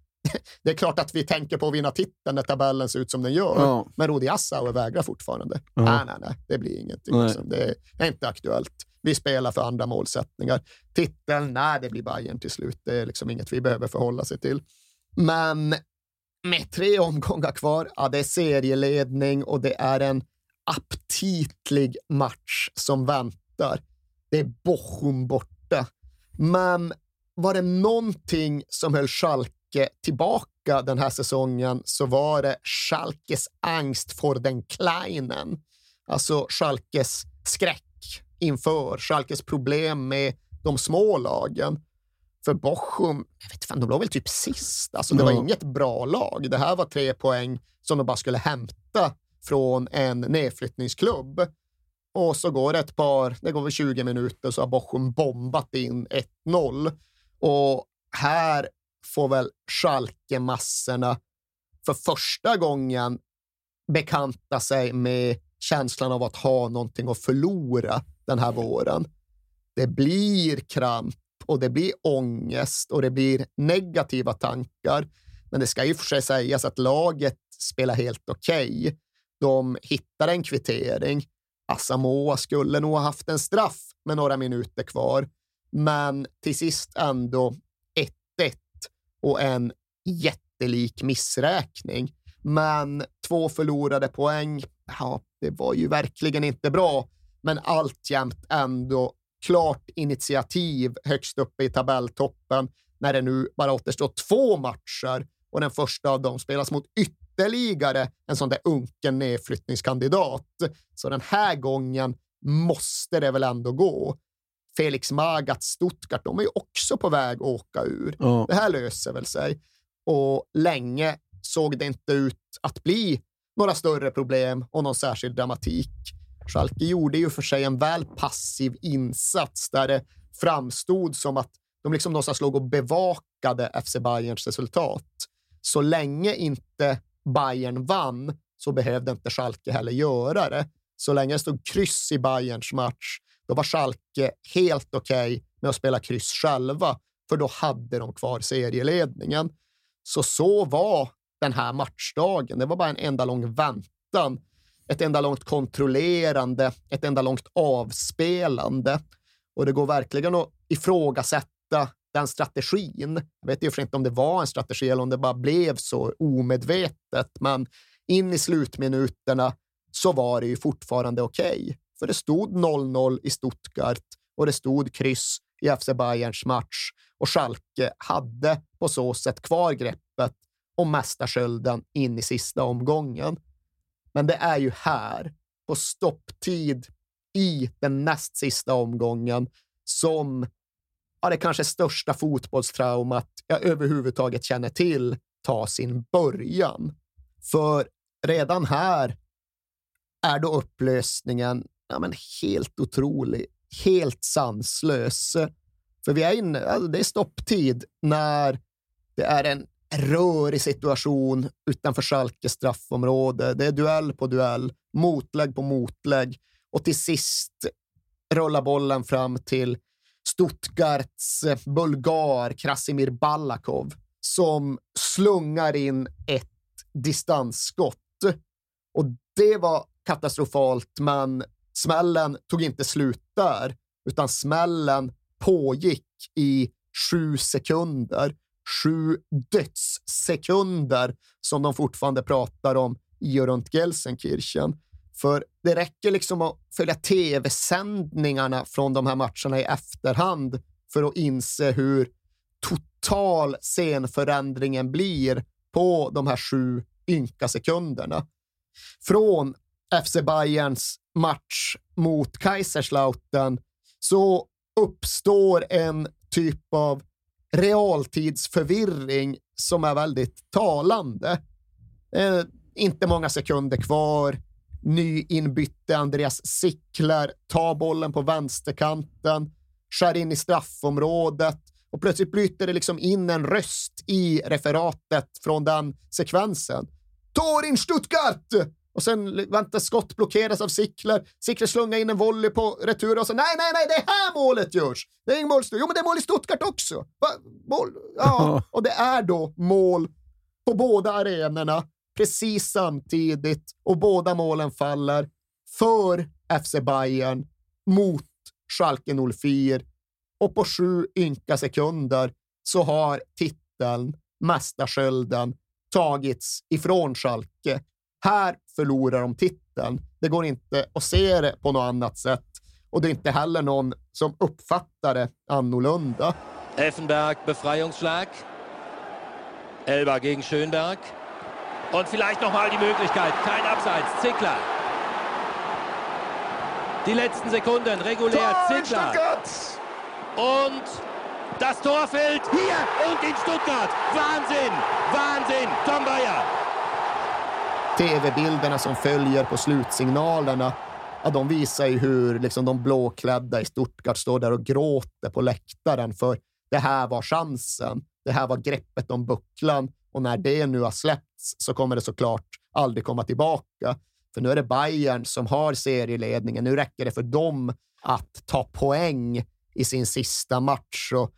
det är klart att vi tänker på att vinna titeln när tabellen ser ut som den gör. Ja. Men Rudi Assauer vägrar fortfarande. Ja. Nej, nej, nej, det blir ingenting. Nej. Liksom. Det är inte aktuellt. Vi spelar för andra målsättningar. Titeln, nej, det blir Bayern till slut. Det är liksom inget vi behöver förhålla sig till. Men med tre omgångar kvar, ja, det är serieledning och det är en aptitlig match som väntar. Det är Bochum borta. Men var det någonting som höll Schalke tillbaka den här säsongen så var det Schalkes angst för den kleinen. Alltså Schalkes skräck inför, Schalkes problem med de små lagen. För Bochum, jag vet inte, de låg väl typ sist. Alltså, det var inget bra lag. Det här var tre poäng som de bara skulle hämta från en nedflyttningsklubb. Och så går det ett par, det går väl 20 minuter, så har Bochum bombat in 1-0. Och här får väl Schalke-massorna för första gången bekanta sig med känslan av att ha någonting att förlora den här våren. Det blir kramp och det blir ångest och det blir negativa tankar. Men det ska ju för sig sägas att laget spelar helt okej. Okay. De hittar en kvittering. Asamoah skulle nog ha haft en straff med några minuter kvar, men till sist ändå och en jättelik missräkning. Men två förlorade poäng, ja, det var ju verkligen inte bra, men alltjämt ändå klart initiativ högst uppe i tabelltoppen när det nu bara återstår två matcher och den första av dem spelas mot ytterligare en sån där unken nedflyttningskandidat. Så den här gången måste det väl ändå gå. Felix Magath, Stuttgart, de är ju också på väg att åka ur. Ja. Det här löser väl sig. Och länge såg det inte ut att bli några större problem och någon särskild dramatik. Schalke gjorde ju för sig en väl passiv insats där det framstod som att de liksom någonstans låg och bevakade FC Bayerns resultat. Så länge inte Bayern vann så behövde inte Schalke heller göra det. Så länge det stod kryss i Bayerns match, då var Schalke helt okej okay med att spela kryss själva, för då hade de kvar serieledningen. Så så var den här matchdagen. Det var bara en enda lång väntan ett enda långt kontrollerande, ett enda långt avspelande. Och det går verkligen att ifrågasätta den strategin. Jag vet ju för inte om det var en strategi eller om det bara blev så omedvetet, men in i slutminuterna så var det ju fortfarande okej. Okay. För det stod 0-0 i Stuttgart och det stod kryss i FC Bayerns match och Schalke hade på så sätt kvar greppet om mästarskölden in i sista omgången. Men det är ju här, på stopptid i den näst sista omgången, som ja, det kanske största fotbollstraumat jag överhuvudtaget känner till tar sin början. För redan här är då upplösningen ja, men helt otrolig, helt sanslös. För vi är inne, alltså det är stopptid när det är en rörig situation utanför Schalkes straffområde. Det är duell på duell, motlägg på motlägg och till sist rullar bollen fram till Stuttgarts eh, bulgar Krasimir Balakov, som slungar in ett distansskott. Och det var katastrofalt, men smällen tog inte slut där, utan smällen pågick i sju sekunder sju dödssekunder som de fortfarande pratar om i och runt Gelsenkirchen. För det räcker liksom att följa tv-sändningarna från de här matcherna i efterhand för att inse hur total scenförändringen blir på de här sju ynka sekunderna. Från FC Bayerns match mot Kaiserslautern så uppstår en typ av realtidsförvirring som är väldigt talande. Eh, inte många sekunder kvar. Nyinbytte Andreas Sickler tar bollen på vänsterkanten, skär in i straffområdet och plötsligt bryter det liksom in en röst i referatet från den sekvensen. Torin Stuttgart! Och sen väntar skott blockeras av Sickler. Sickler slungar in en volley på retur och så nej, nej, nej, det är här målet görs. Det är ingen mål. Jo, men det är mål i Stuttgart också. Va? Mål? Ja, och det är då mål på båda arenorna precis samtidigt och båda målen faller för FC Bayern mot Schalke 04 och på sju ynka sekunder så har titeln mästarskölden tagits ifrån Schalke. Här förlorar de titeln. Det går inte att se det på något annat sätt och det är inte heller någon som uppfattar det annorlunda. Effenberg, Befreiungsschlag. Elba gegen Schönberg. Und vielleicht nochmal die Möglichkeit. Kein Abseits. Zickler. Die letzten Sekunden. Regulär. Zickler. Und das Tor fällt hier und in Stuttgart. Wahnsinn. Wahnsinn. Tom Bayer. TV-bilderna som följer på slutsignalerna ja, de visar ju hur liksom, de blåklädda i Stuttgart står där och gråter på läktaren för det här var chansen. Det här var greppet om bucklan och när det nu har släppts så kommer det såklart aldrig komma tillbaka. För nu är det Bayern som har serieledningen. Nu räcker det för dem att ta poäng i sin sista match och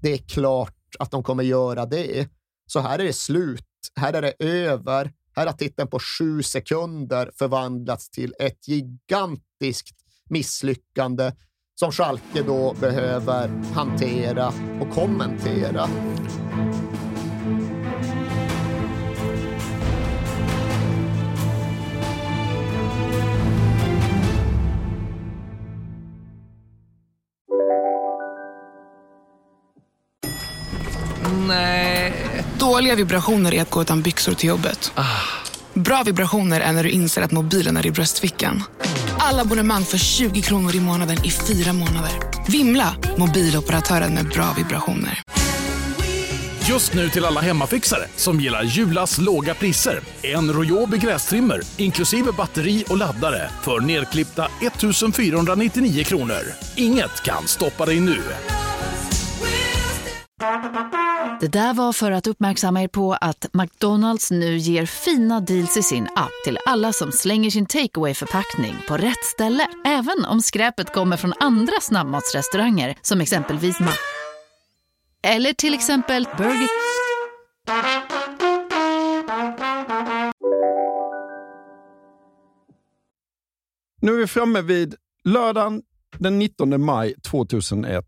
det är klart att de kommer göra det. Så här är det slut. Här är det över. Här har titeln på sju sekunder förvandlats till ett gigantiskt misslyckande som Schalke då behöver hantera och kommentera. Dåliga vibrationer är att gå utan byxor till jobbet. Bra vibrationer är när du inser att mobilen är i bröstfickan. Alla abonnemang för 20 kronor i månaden i fyra månader. Vimla! Mobiloperatören med bra vibrationer. Just nu till alla hemmafixare som gillar Julas låga priser. En Royobi grästrimmer inklusive batteri och laddare för nedklippta 1 499 kronor. Inget kan stoppa dig nu. Det där var för att uppmärksamma er på att McDonalds nu ger fina deals i sin app till alla som slänger sin takeaway förpackning på rätt ställe. Även om skräpet kommer från andra snabbmatsrestauranger som exempelvis Ma... Eller till exempel Burger... Nu är vi framme vid lördagen den 19 maj 2001.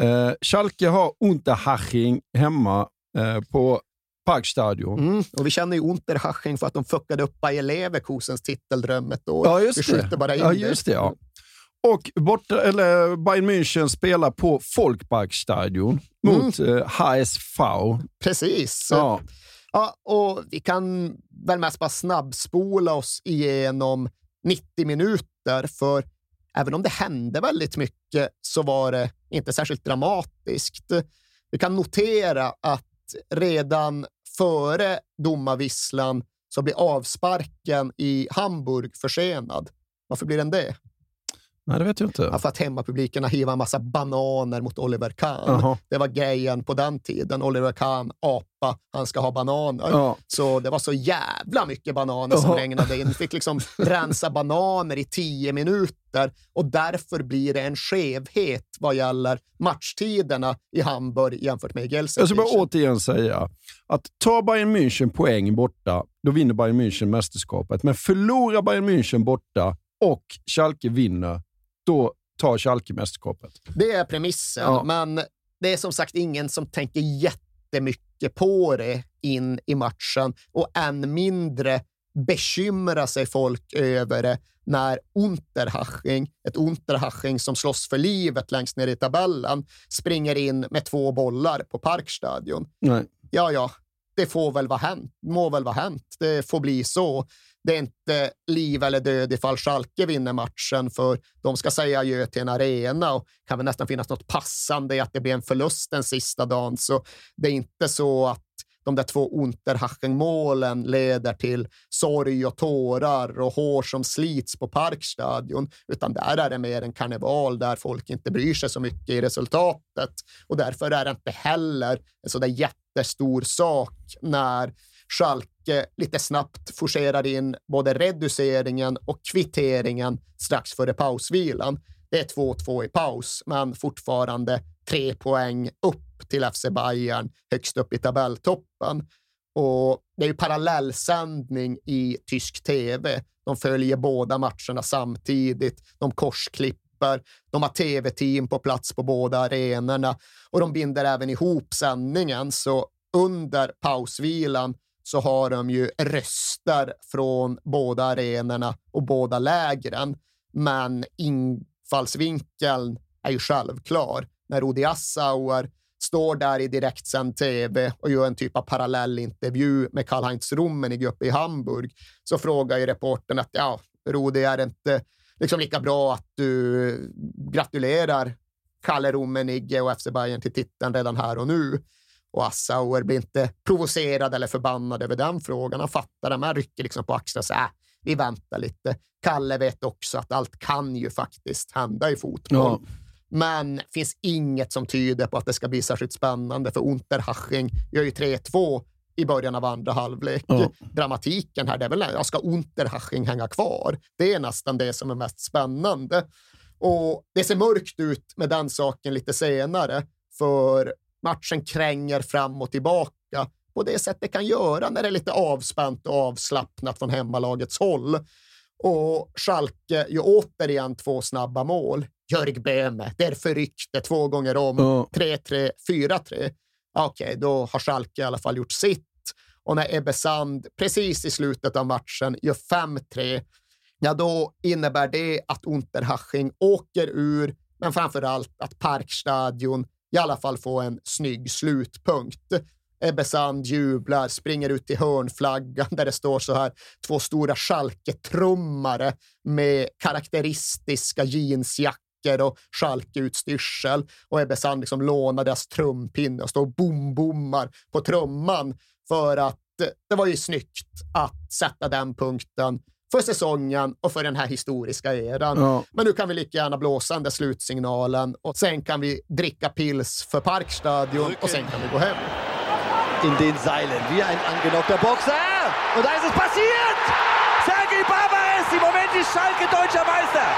Eh, Schalke har Unterhaching hemma eh, på Parkstadion. Mm, och vi känner ju Unterhaching för att de fuckade upp Bayer Leverkusens titeldröm ett år. Ja, just vi det. bara in ja, just det. Ja. Och borta, eller Bayern München spelar på Folkparkstadion mot Mm. eh, HSV. Precis. Ja. Ja, och vi kan väl mest bara snabbspola oss igenom 90 minuter, för även om det hände väldigt mycket så var det inte särskilt dramatiskt. Vi kan notera att redan före domarvisslan så blir avsparken i Hamburg försenad. Varför blir den det? Nej, det vet jag inte. Ja, för att hemmapubliken har hivat en massa bananer mot Oliver Kahn. Jaha. Det var grejen på den tiden. Oliver Kahn, apa, han ska ha bananer. Ja. Så det var så jävla mycket bananer som Jaha. regnade in. Fick liksom *laughs* rensa bananer i tio minuter och därför blir det en skevhet vad gäller matchtiderna i Hamburg jämfört med i Jag ska bara Gelsenkirchen. återigen säga att tar Bayern München poäng borta, då vinner Bayern München mästerskapet. Men förlorar Bayern München borta och Schalke vinner, då tar Schalke mästerskapet. Det är premissen, Ja. men det är som sagt ingen som tänker jättemycket på det in i matchen och än mindre bekymrar sig folk över det när Unterhaching, ett Unterhaching som slåss för livet längst ner i tabellen, springer in med två bollar på Parkstadion. Nej. Ja, ja, det får väl vara hänt. må väl vara hänt. Det får bli så. Det är inte liv eller död ifall Schalke vinner matchen, för de ska säga adjö till en arena och kan väl nästan finnas något passande i att det blir en förlust den sista dagen. Så det är inte så att de där två Unterhaching-målen leder till sorg och tårar och hår som slits på Parkstadion, utan där är det mer en karneval där folk inte bryr sig så mycket i resultatet. Och därför är det inte heller en sådär jättestor sak när Schalke lite snabbt forcerar in både reduceringen och kvitteringen strax före pausvilan. Det är 2-2 i paus, men fortfarande tre poäng upp till FC Bayern högst upp i tabelltoppen. Och det är ju parallellsändning i tysk tv. De följer båda matcherna samtidigt. De korsklipper. De har tv-team på plats på båda arenorna och de binder även ihop sändningen. Så under pausvilan så har de ju röster från båda arenorna och båda lägren. Men infallsvinkeln är ju självklar. När Rudi Assauer står där i direktsänd tv och gör en typ av parallellintervju med Karl-Heinz Rummenigge uppe i Hamburg, så frågar ju reportern att ja, Rudi, är det inte liksom lika bra att du gratulerar Kalle Rummenigge och FC Bayern till titeln redan här och nu? Och Assauer blir inte provocerad eller förbannad över den frågan. Han fattar det, men rycker liksom på axlarna och säger äh, vi väntar lite. Kalle vet också att allt kan ju faktiskt hända i fotboll. Ja. Men det finns inget som tyder på att det ska bli särskilt spännande, för Unterhaching gör ju 3-2 i början av andra halvlek. Ja. Dramatiken här, det är väl, ja, ska Unterhaching hänga kvar? Det är nästan det som är mest spännande. Och det ser mörkt ut med den saken lite senare, för matchen kränger fram och tillbaka på det sätt det kan göra när det är lite avspänt och avslappnat från hemmalagets håll. Och Schalke gör återigen två snabba mål. Jörg Böhme, det är förrykte två gånger om. 3-3, 4-3. Okej, då har Schalke i alla fall gjort sitt. Och när Ebbe Sand precis i slutet av matchen gör 5-3, ja då innebär det att Unterhaching åker ur, men framför allt att Parkstadion i alla fall få en snygg slutpunkt. Ebbe Sand jublar, springer ut till hörnflaggan där det står så här två stora Schalke-trummare med karaktäristiska jeansjackor och Schalke-utstyrsel. Och Ebbe Sand liksom lånar deras trumpinne och står och bom-bommar på trumman för att det var ju snyggt att sätta den punkten för säsongen och för den här historiska eran. Ja. Men nu kan vi lika gärna blåsa den där slutsignalen och sen kan vi dricka pils för Parkstadion och sen kan vi gå hem. In den Seilen, wie ein angenockter Boxer. Und da ist es passiert! Sergei Barbares, im Moment ist Schalke deutscher Meister.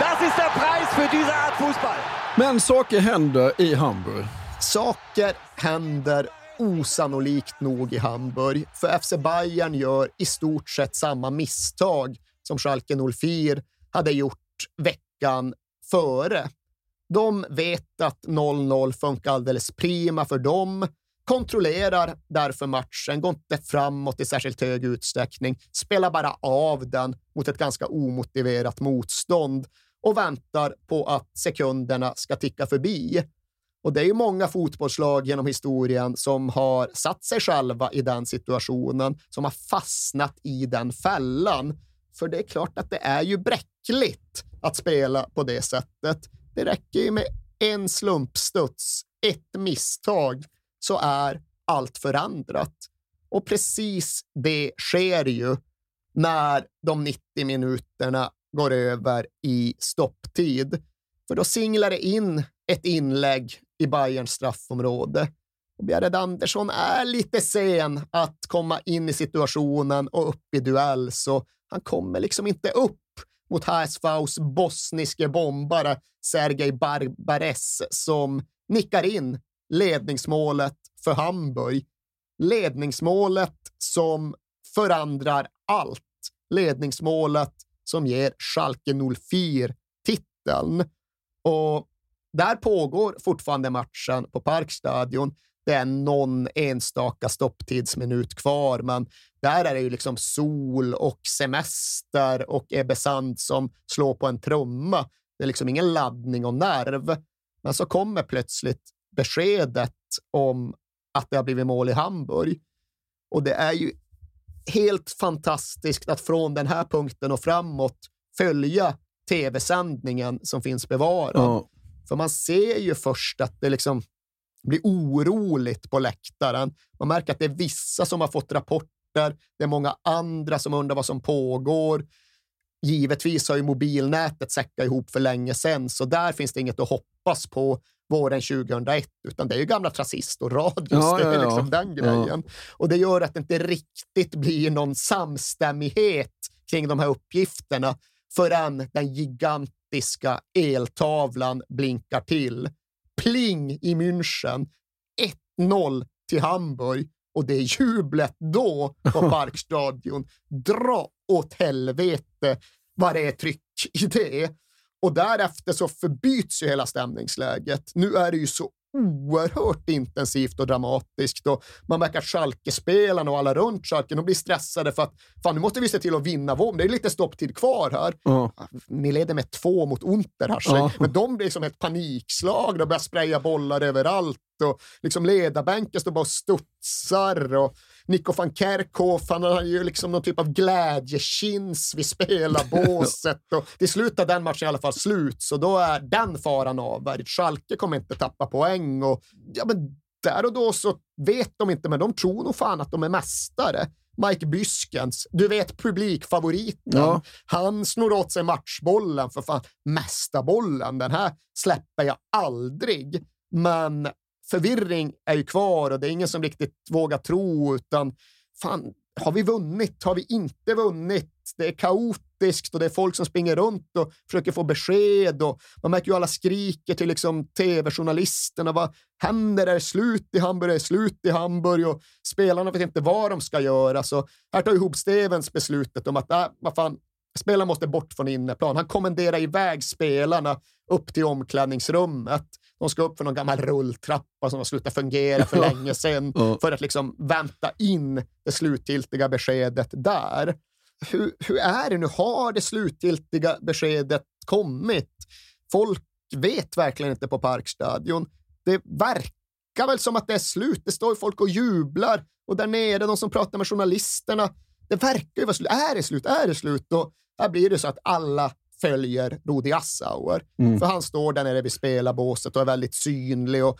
Das ist der Preis für diese Art Fußball. Men saker händer i Hamburg. Saker händer osannolikt nog i Hamburg, för FC Bayern gör i stort sett samma misstag som Schalke 04 hade gjort veckan före. De vet att 0-0 funkar alldeles prima för dem, kontrollerar därför matchen, går inte framåt i särskilt hög utsträckning, spelar bara av den mot ett ganska omotiverat motstånd och väntar på att sekunderna ska ticka förbi. Och det är ju många fotbollslag genom historien som har satt sig själva i den situationen, som har fastnat i den fällan. För det är klart att det är ju bräckligt att spela på det sättet. Det räcker ju med en slumpstuds, ett misstag, så är allt förändrat. Och precis det sker ju när de 90 minuterna går över i stopptid. För då singlar det in ett inlägg i Bayerns straffområde. Och Bjärred Andersson är lite sen att komma in i situationen och upp i duell, så han kommer liksom inte upp mot HSVs bosniske bombare Sergej Barbares som nickar in ledningsmålet för Hamburg. Ledningsmålet som förändrar allt. Ledningsmålet som ger Schalke 04 titeln. Och där pågår fortfarande matchen på Parkstadion. Det är någon enstaka stopptidsminut kvar, men där är det ju liksom sol och semester och Ebbe Sand som slår på en trumma. Det är liksom ingen laddning och nerv. Men så kommer plötsligt beskedet om att det har blivit mål i Hamburg. Och det är ju helt fantastiskt att från den här punkten och framåt följa tv-sändningen som finns bevarad. Ja. För man ser ju först att det liksom blir oroligt på läktaren. Man märker att det är vissa som har fått rapporter. Det är många andra som undrar vad som pågår. Givetvis har ju mobilnätet säckat ihop för länge sedan, så där finns det inget att hoppas på våren 2001, utan det är ju gamla transistorradios. Ja, det är ja, liksom ja. den grejen. Och det gör att det inte riktigt blir någon samstämmighet kring de här uppgifterna förrän den gigantiska eltavlan blinkar till. Pling i München. 1-0 till Hamburg och det är jublet då på *laughs* Parkstadion. Dra åt helvete vad det är tryck i det. Och därefter så förbyts ju hela stämningsläget. Nu är det ju så oerhört intensivt och dramatiskt. Och man märker att Schalke-spelarna och alla runt Schalke de blir stressade för att fan, nu måste vi se till att vinna vågen. Det är lite stopptid kvar här. Ja. Ni leder med två mot Unterhaching, Ja. men de blir som ett panikslag och börjar spraya bollar överallt. Och liksom ledarbänken står bara och studsar. Och Nico van Kerkhoff, han har ju liksom någon typ av glädjekins vid spelarbåset. och till slut är den matchen i alla fall slut, så då är den faran avvärjd. Schalke kommer inte tappa poäng. Och, ja, men där och då så vet de inte, men de tror nog fan att de är mästare. Mike Byskens, du vet publikfavoriten. Ja. Han snor åt sig matchbollen, för fan, mästarbollen. Den här släpper jag aldrig. Men förvirring är ju kvar och det är ingen som riktigt vågar tro, utan fan, har vi vunnit? Har vi inte vunnit? Det är kaotiskt och det är folk som springer runt och försöker få besked och man märker ju alla skriker till liksom tv-journalisterna. Vad händer? Är det slut i Hamburg? Är det slut i Hamburg? Och spelarna vet inte vad de ska göra. Så här tar ju Hoop Stevens beslutet om att äh, vad fan, spelarna måste bort från inneplan. Han kommenderar iväg spelarna upp till omklädningsrummet. De ska upp för någon gammal rulltrappa som har slutat fungera för länge sedan för att liksom vänta in det slutgiltiga beskedet där. Hur, hur är det nu? Har det slutgiltiga beskedet kommit? Folk vet verkligen inte på Parkstadion. Det verkar väl som att det är slut. Det står folk och jublar och där nere, de som pratar med journalisterna, det verkar ju vara slut. Är det slut? Är det slut? Och här blir det så att alla följer Rudi Assauer. Mm. För han står där nere vid spelarbåset och är väldigt synlig och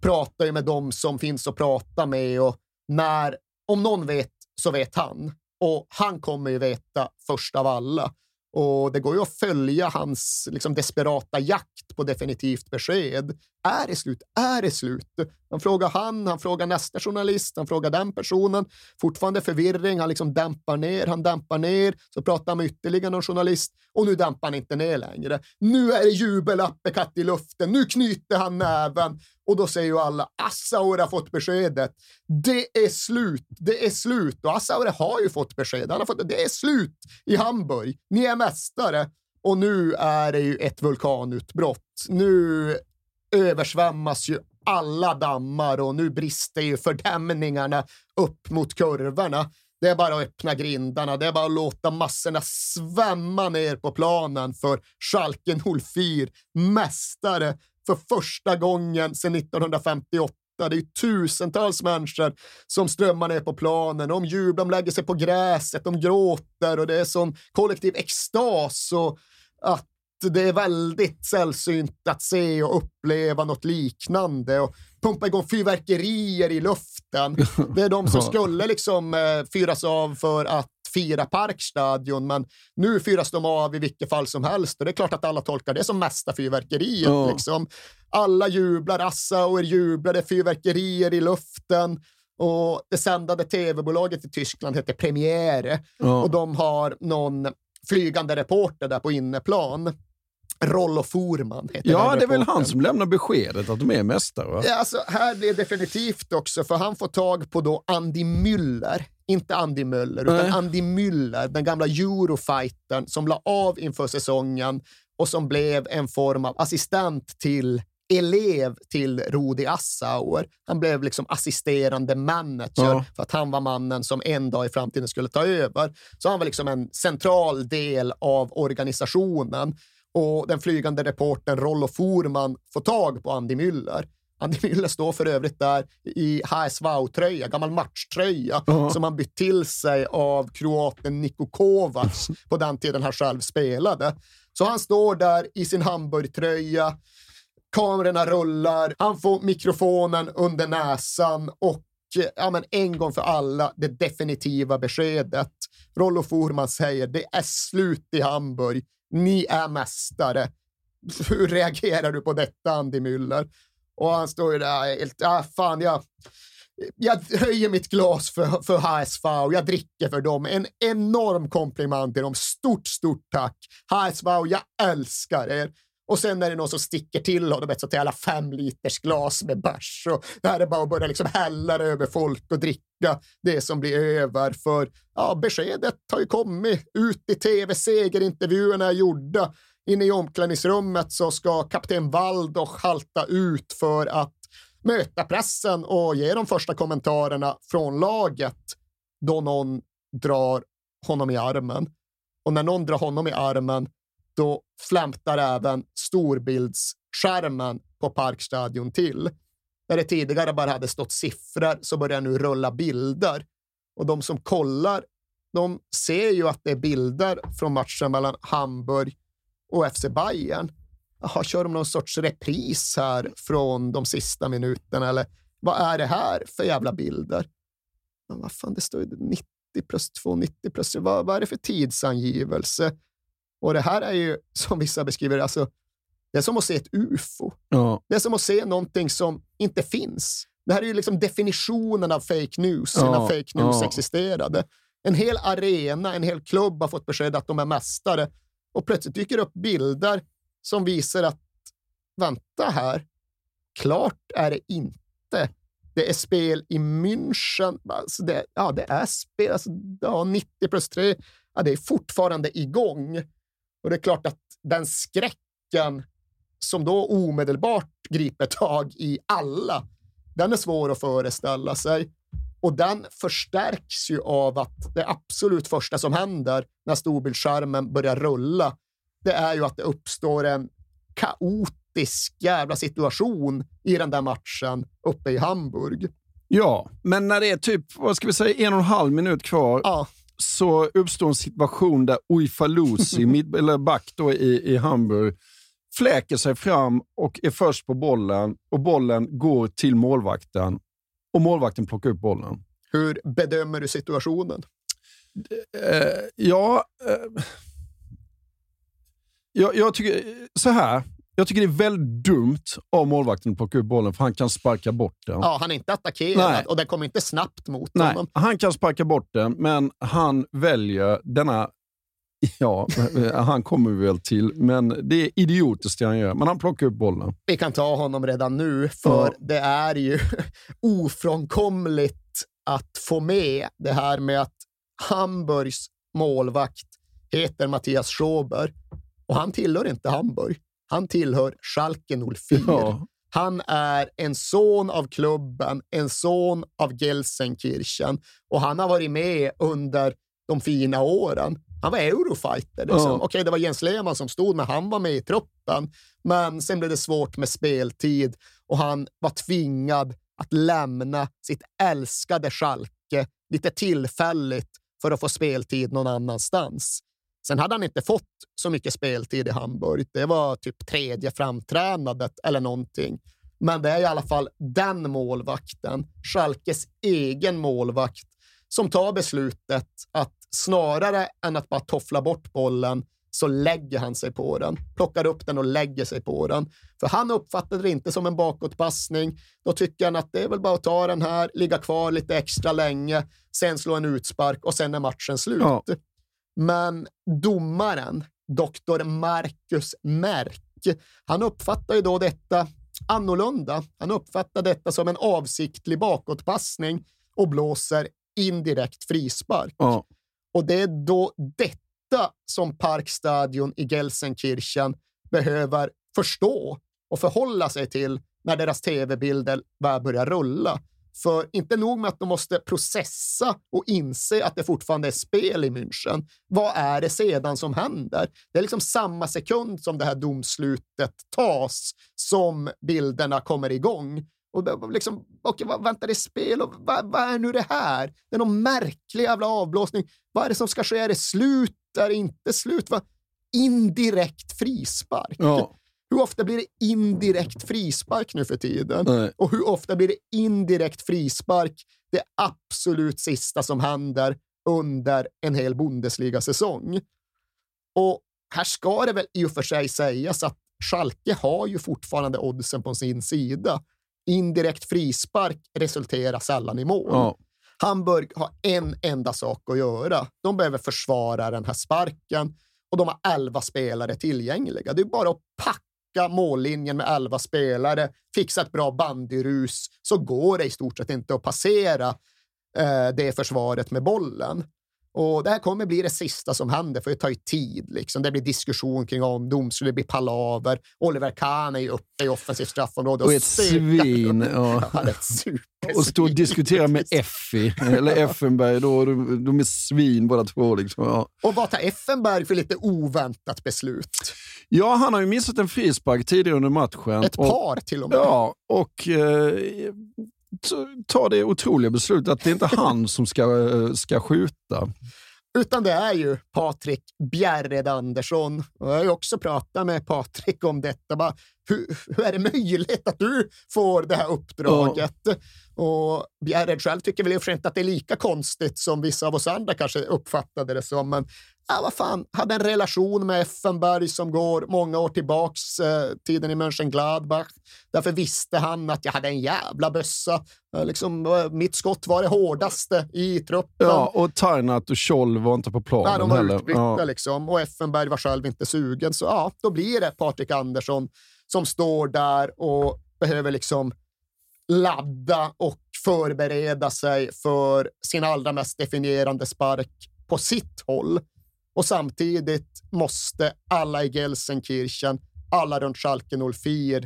pratar ju med dem som finns att prata med. Och när, om någon vet så vet han. Och han kommer ju veta först av alla. Och det går ju att följa hans liksom, desperata jakt på definitivt besked. Är det slut? Är det slut? Han frågar han, han frågar nästa journalist, han frågar den personen. Fortfarande förvirring, han liksom dämpar ner, han dämpar ner, så pratar han med ytterligare någon journalist och nu dämpar han inte ner längre. Nu är det jubelappekatt i luften, nu knyter han näven och då säger ju alla Assaure har fått beskedet. Det är slut, det är slut och Assaure har ju fått besked. Han har fått, det är slut i Hamburg. Ni är mästare och nu är det ju ett vulkanutbrott. Nu översvämmas ju alla dammar och nu brister ju fördämningarna upp mot kurvorna. Det är bara att öppna grindarna, det är bara att låta massorna svämma ner på planen för Schalke 04, mästare för första gången sedan 1958. Det är tusentals människor som strömmar ner på planen. De jublar, de lägger sig på gräset, de gråter och det är sån kollektiv extas. Och att det är väldigt sällsynt att se och uppleva något liknande och pumpa igång fyrverkerier i luften. *laughs* Det är de som skulle liksom eh, fyras av för att fira Parkstadion, men nu fyras de av i vilket fall som helst och det är klart att alla tolkar det som mesta fyrverkeriet. Ja. Liksom. Alla jublar, Assauer är fyrverkerier i luften och det sändande tv-bolaget i Tyskland heter Premiere Ja. och de har någon flygande reporter där på inneplan. Rollo Forman heter Ja, det är väl han som lämnar beskedet att de är mästare? Va? Ja, alltså, här blir det definitivt också, för han får tag på då Andy Müller. Inte Andy Möller, utan Nej. Andy Müller, den gamla eurofightern som la av inför säsongen och som blev en form av assistent till elev till Rudi Assauer. Han blev liksom assisterande manager Ja. för att han var mannen som en dag i framtiden skulle ta över. Så han var liksom en central del av organisationen och den flygande reportern Rollo Forman får tag på Andy Müller. Andy Müller står för övrigt där i HSV-tröja, gammal matchtröja, Ja. som han bytt till sig av kroaten Niko Kovacs *laughs* på den tiden han själv spelade. Så han står där i sin Hamburgtröja, kamerorna rullar, han får mikrofonen under näsan och eh, ja, men en gång för alla det definitiva beskedet. Rollo Forman säger det är slut i Hamburg. Ni är mästare. *laughs* Hur reagerar du på detta, Andy Müller? Och han står ju där helt, ah, fan, jag, jag höjer mitt glas för, för HSV och jag dricker för dem. En enorm komplimang till dem. Stort, stort tack. HSV, jag älskar er. Och sen är det någon som sticker till honom ett sånt jävla fem liters glas med bärs. Och det här är bara att börja liksom hälla det över folk och dricka det som blir över. För ja, beskedet har ju kommit ut i tv, segerintervjuerna är gjorda. Inne i omklädningsrummet så ska kapten Waldoch halta ut för att möta pressen och ge de första kommentarerna från laget då någon drar honom i armen. Och när någon drar honom i armen, då flämtar även storbildsskärmen på Parkstadion till. Där det tidigare bara hade stått siffror så börjar nu rulla bilder. Och de som kollar, de ser ju att det är bilder från matchen mellan Hamburg och FC Bayern. Jaha, kör de någon sorts repris här från de sista minuterna? Eller vad är det här för jävla bilder? Men vad fan, det står ju 90 plus 2, 90 plus 3. Vad, vad är det för tidsangivelse? Och det här är ju, *laughs* som vissa beskriver alltså, det är som att se ett ufo. Ja. Det är som att se någonting som inte finns. Det här är ju liksom definitionen av fake news, Ja, innan fake news ja. existerade. En hel arena, en hel klubb har fått besked att de är mästare och plötsligt dyker det upp bilder som visar att vänta här, klart är det inte. Det är spel i München. Alltså det, ja, det är spel. Alltså, ja, 90 plus 3. Ja, det är fortfarande igång. Och det är klart att den skräcken som då omedelbart griper tag i alla, den är svår att föreställa sig. Och den förstärks ju av att det absolut första som händer när storbildsskärmen börjar rulla, det är ju att det uppstår en kaotisk jävla situation i den där matchen uppe i Hamburg. Ja, men när det är typ, vad ska vi säga, en och en halv minut kvar så uppstår en situation där Uifalusi, *laughs* mitt, eller back då i, i Hamburg, fläker sig fram och är först på bollen och bollen går till målvakten och målvakten plockar upp bollen. Hur bedömer du situationen? Eh, ja, eh, jag, jag tycker så här. Jag tycker det är väldigt dumt av målvakten att plocka upp bollen, för han kan sparka bort den. Ja, han är inte attackerad Nej. och den kommer inte snabbt mot Nej, honom. han kan sparka bort den, men han väljer denna... *laughs* Ja, *laughs* han kommer vi väl till, men det är idiotiskt det han gör. Men han plockar upp bollen. Vi kan ta honom redan nu, för Ja. det är ju *laughs* ofrånkomligt att få med det här med att Hamburgs målvakt heter Mattias Schober och han tillhör inte Hamburg. Han tillhör Schalke 04. Ja. Han är en son av klubben, en son av Gelsenkirchen och han har varit med under de fina åren. Han var Eurofighter. Liksom. Ja. Okej, det var Jens Lehmann som stod, men han var med i truppen. Men sen blev det svårt med speltid och han var tvingad att lämna sitt älskade Schalke lite tillfälligt för att få speltid någon annanstans. Sen hade han inte fått så mycket speltid i Hamburg. Det var typ tredje framträdandet eller någonting. Men det är i alla fall den målvakten, Schalkes egen målvakt, som tar beslutet att snarare än att bara toffla bort bollen så lägger han sig på den, plockar upp den och lägger sig på den. För han uppfattade det inte som en bakåtpassning. Då tycker han att det är väl bara att ta den här, ligga kvar lite extra länge, sen slå en utspark och sen är matchen slut. Ja. Men domaren, doktor Marcus Merck, han uppfattar ju då detta annorlunda. Han uppfattar detta som en avsiktlig bakåtpassning och blåser indirekt frispark. Ja. Och det är då detta som Parkstadion i Gelsenkirchen behöver förstå och förhålla sig till när deras tv-bilder väl börjar rulla. För inte nog med att de måste processa och inse att det fortfarande är spel i München. Vad är det sedan som händer? Det är liksom samma sekund som det här domslutet tas som bilderna kommer igång. Och liksom, okej, vad, vänta, det är spel och vad, vad är nu det här? Det är någon märklig jävla avblåsning. Vad är det som ska ske? Är det slut? Är det inte slut? Vad? Indirekt frispark. Ja. Hur ofta blir det indirekt frispark nu för tiden? Nej. Och hur ofta blir det indirekt frispark det absolut sista som händer under en hel Bundesliga-säsong? Och här ska det väl i och för sig sägas att Schalke har ju fortfarande oddsen på sin sida. Indirekt frispark resulterar sällan i mål. Ja. Hamburg har en enda sak att göra. De behöver försvara den här sparken och de har elva spelare tillgängliga. Det är bara att packa mållinjen med elva spelare, fixa ett bra bandyrus, så går det i stort sett inte att passera eh, det försvaret med bollen. Och det här kommer bli det sista som händer, för det tar ju tid. Liksom. Det blir diskussion kring om domstol, det blir palaver. Oliver Kahn är ju uppe i offensivt straffområde. Och, och ett svin. Ja. Är ett och stå och diskutera med Effie, eller Effenberg. Då, de, de är svin båda två. Liksom. Ja. Och vad tar Effenberg för lite oväntat beslut? Ja, han har ju missat en frispark tidigare under matchen. Ett par till och med. Ja, och eh, tar det otroliga beslutet att det inte är *laughs* han som ska, eh, ska skjuta. Utan det är ju Patrik Bjärred Andersson. Och jag har ju också pratat med Patrik om detta. Bara, hur, hur är det möjligt att du får det här uppdraget? Ja. Och Bjärred själv tycker väl och inte att det är lika konstigt som vissa av oss andra kanske uppfattade det som. Men ja, vad fan, hade en relation med Effenberg som går många år tillbaks, eh, tiden i Mönchengladbach. Därför visste han att jag hade en jävla bössa. Eh, liksom, eh, mitt skott var det hårdaste i truppen. Ja, och Tarnat och Scholl var inte på planen Nej, de var heller. Utbytta, ja. liksom, och Effenberg var själv inte sugen. Så ja, då blir det Patrik Andersson som står där och behöver liksom ladda och förbereda sig för sin allra mest definierande spark på sitt håll. Och samtidigt måste alla i Gelsenkirchen, alla runt Schalke 04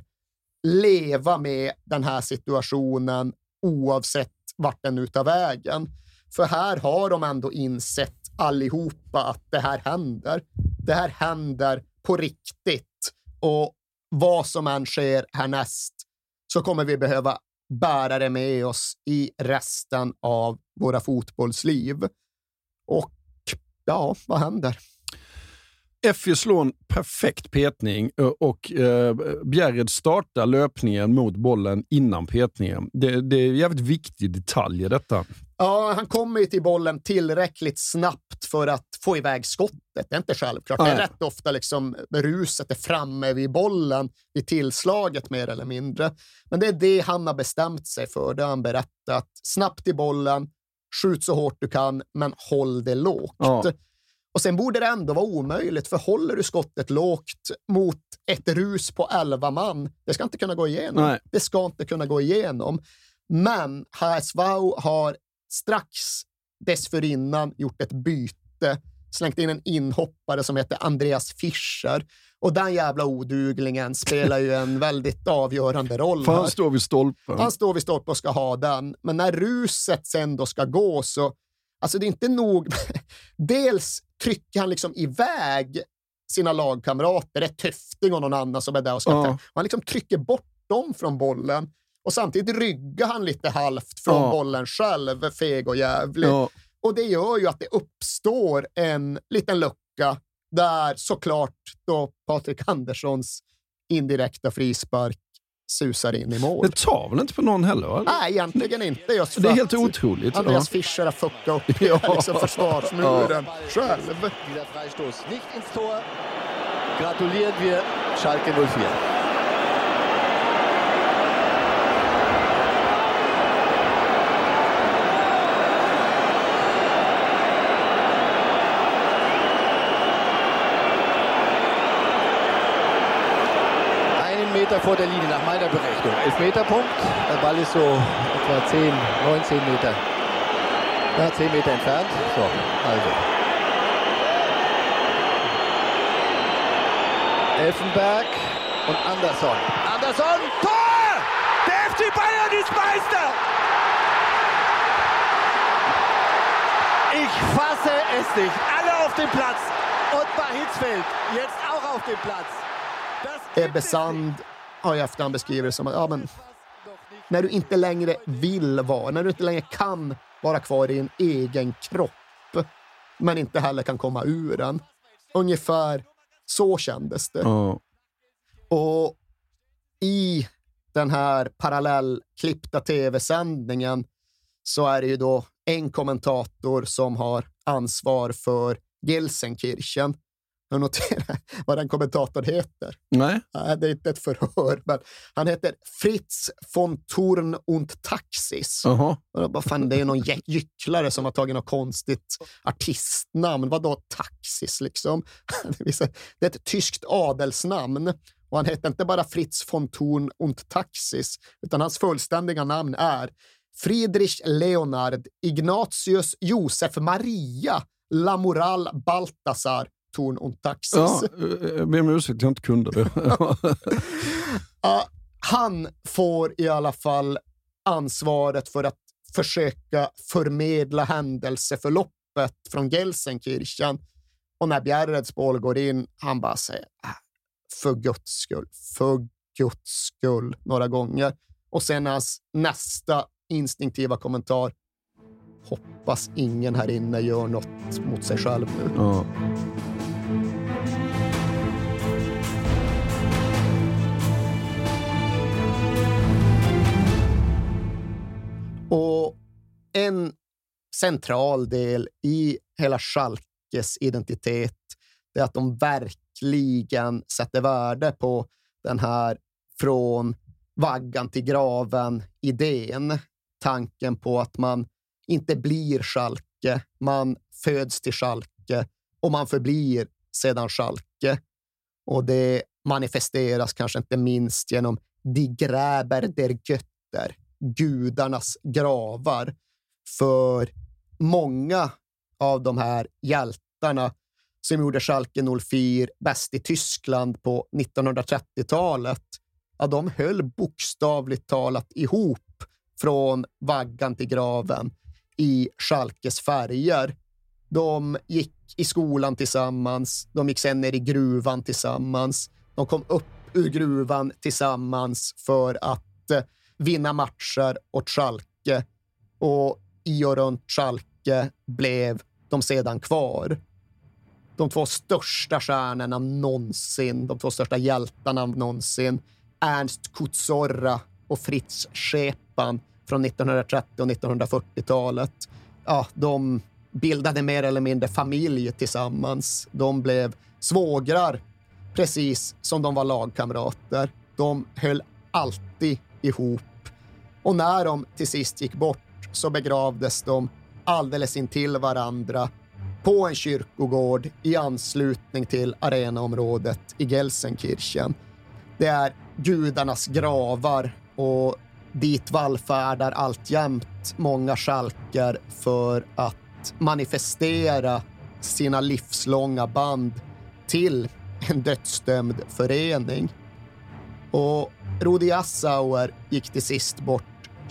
leva med den här situationen oavsett vart den nu tar vägen. För här har de ändå insett allihopa att det här händer. Det här händer på riktigt och vad som än sker härnäst så kommer vi behöva bära det med oss i resten av våra fotbollsliv. Och ja, vad händer? Effie slår en perfekt petning och eh, Bjärred startar löpningen mot bollen innan petningen. Det, det är en jävligt viktig detalj i detta. Ja, han kommer ju till bollen tillräckligt snabbt för att få iväg skottet. Det är inte självklart. Nej. Det är rätt ofta liksom ruset är framme vid bollen vid tillslaget mer eller mindre. Men det är det han har bestämt sig för. Det har han berättat. Snabbt till bollen, skjut så hårt du kan, men håll det lågt. Ja. Och sen borde det ändå vara omöjligt, för håller du skottet lågt mot ett rus på elva man, det ska inte kunna gå igenom. Nej. Det ska inte kunna gå igenom. Men HSV har strax dessförinnan gjort ett byte, slängt in en inhoppare som heter Andreas Fischer. Och den jävla oduglingen spelar ju en väldigt avgörande roll. För han står vid stolpen. Han står vid stolpen och ska ha den. Men när ruset sen då ska gå så Alltså det är inte nog. *laughs* Dels trycker han liksom iväg sina lagkamrater, ett Töfting och någon annan som är där och ska ja. Han liksom trycker bort dem från bollen och samtidigt ryggar han lite halvt från ja. bollen själv, feg och jävlig. Ja. Och det gör ju att det uppstår en liten lucka där såklart då Patrik Anderssons indirekta frispark susar in i mål. Det tar väl inte på någon heller? Va? Nej, egentligen inte. Just för det är helt otroligt. Andreas ja. Fischer har fuckat upp ja. liksom försvarsmuren ja. själv. Gratulieren wir Schalke 04. Meter vor der Linie nach meiner Berechnung. Elfmeterpunkt. Der Ball ist so etwa 10, 19 Meter. Ja, 10 Meter entfernt. So, also. Elfenberg und Andersson. Andersson, Tor! Der FC Bayern ist Meister! Ich fasse es nicht. Alle auf dem Platz. Und bei Hitzfeld jetzt auch auf dem Platz. Ebbe Sand har i efterhand beskrivit det som att ja, men, när du inte längre vill vara, när du inte längre kan vara kvar i din egen kropp, men inte heller kan komma ur den. Ungefär så kändes det. Mm. Och i den här parallellklippta tv-sändningen så är det ju då en kommentator som har ansvar för Gelsenkirchen jag noterar *laughs* vad den kommentatorn heter. Nej. Det är inte ett förhör, men han heter Fritz von Thurn und Taxis. Uh -huh. fan, det är någon gycklare som har tagit något konstigt artistnamn. Vadå Taxis liksom? *laughs* Det är ett tyskt adelsnamn. Och han heter inte bara Fritz von Thurn und Taxis, utan hans fullständiga namn är Friedrich Leonard Ignatius Josef Maria Lamoral Baltasar Torn und Taxis. Ja, jag ber om ursäkt jag inte kunde det. *laughs* Ja, han får i alla fall ansvaret för att försöka förmedla händelseförloppet från Gelsenkirchen. Och när Bjärredsbål går in, han bara säger "Ah, för guds skull, för guds skull några gånger. Och sen hans nästa instinktiva kommentar. Hoppas ingen här inne gör något mot sig själv nu. Ja. Och en central del i hela Schalkes identitet är att de verkligen sätter värde på den här från vaggan till graven idén. Tanken på att man inte blir Schalke, man föds till Schalke och man förblir sedan Schalke. Och det manifesteras kanske inte minst genom Die Gräber der Götter, gudarnas gravar. För många av de här hjältarna som gjorde Schalke 04 bäst i Tyskland på 1930-talet, ja, de höll bokstavligt talat ihop från vaggan till graven i Schalkes färger. De gick i skolan tillsammans, de gick sen ner i gruvan tillsammans. De kom upp ur gruvan tillsammans för att eh, vinna matcher åt Schalke och i och runt Schalke blev de sedan kvar. De två största stjärnorna någonsin, de två största hjältarna någonsin, Ernst Kutsorra och Fritz Schepan från 1930 och 1940-talet. Ja, de bildade mer eller mindre familj tillsammans. De blev svågrar, precis som de var lagkamrater. De höll alltid ihop. Och när de till sist gick bort så begravdes de alldeles intill varandra på en kyrkogård i anslutning till arenaområdet i Gelsenkirchen. Det är gudarnas gravar och dit vallfärdar alltjämt många schalker för att manifestera sina livslånga band till en dödsdömd förening. Och Rudi Assauer gick till sist bort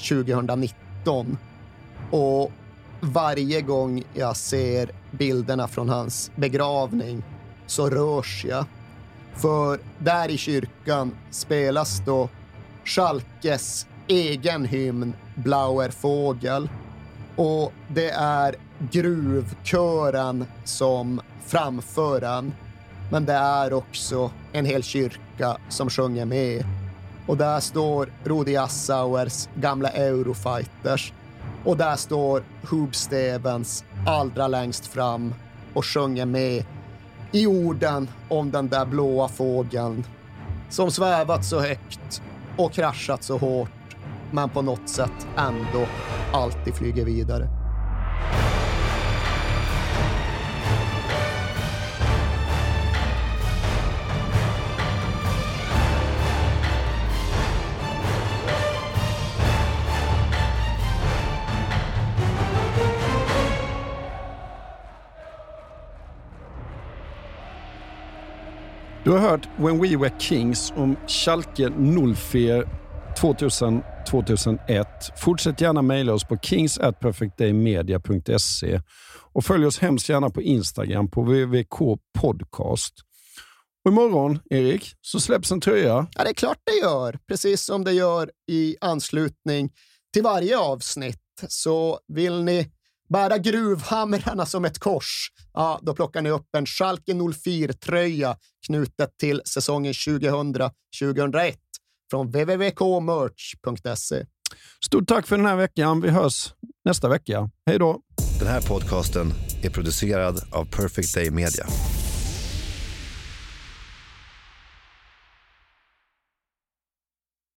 2019 och varje gång jag ser bilderna från hans begravning så rörs jag. För där i kyrkan spelas då Schalkes egen hymn Blauer Fågel och det är gruvkören som framför den. Men det är också en hel kyrka som sjunger med. Och där står Rudi Assauers gamla Eurofighters och där står Hub Stevens allra längst fram och sjunger med i orden om den där blåa fågeln som svävat så högt och kraschat så hårt men på något sätt ändå alltid flyger vidare. Du har hört When We Were Kings om Schalke 04 2000-2001. Fortsätt gärna mejla oss på kings@perfectdaymedia.se och följ oss hemskt gärna på Instagram på VVK podcast. Och imorgon, Erik, så släpps en tröja. Ja, det är klart det gör. Precis som det gör i anslutning till varje avsnitt. Så vill ni bära gruvhamrarna som ett kors, ja, då plockar ni upp en Schalke 04-tröja knutet till säsongen 2000-2001 från www.kmerch.se. Stort tack för den här veckan. Vi hörs nästa vecka. Hej då! Den här podcasten är producerad av Perfect Day Media.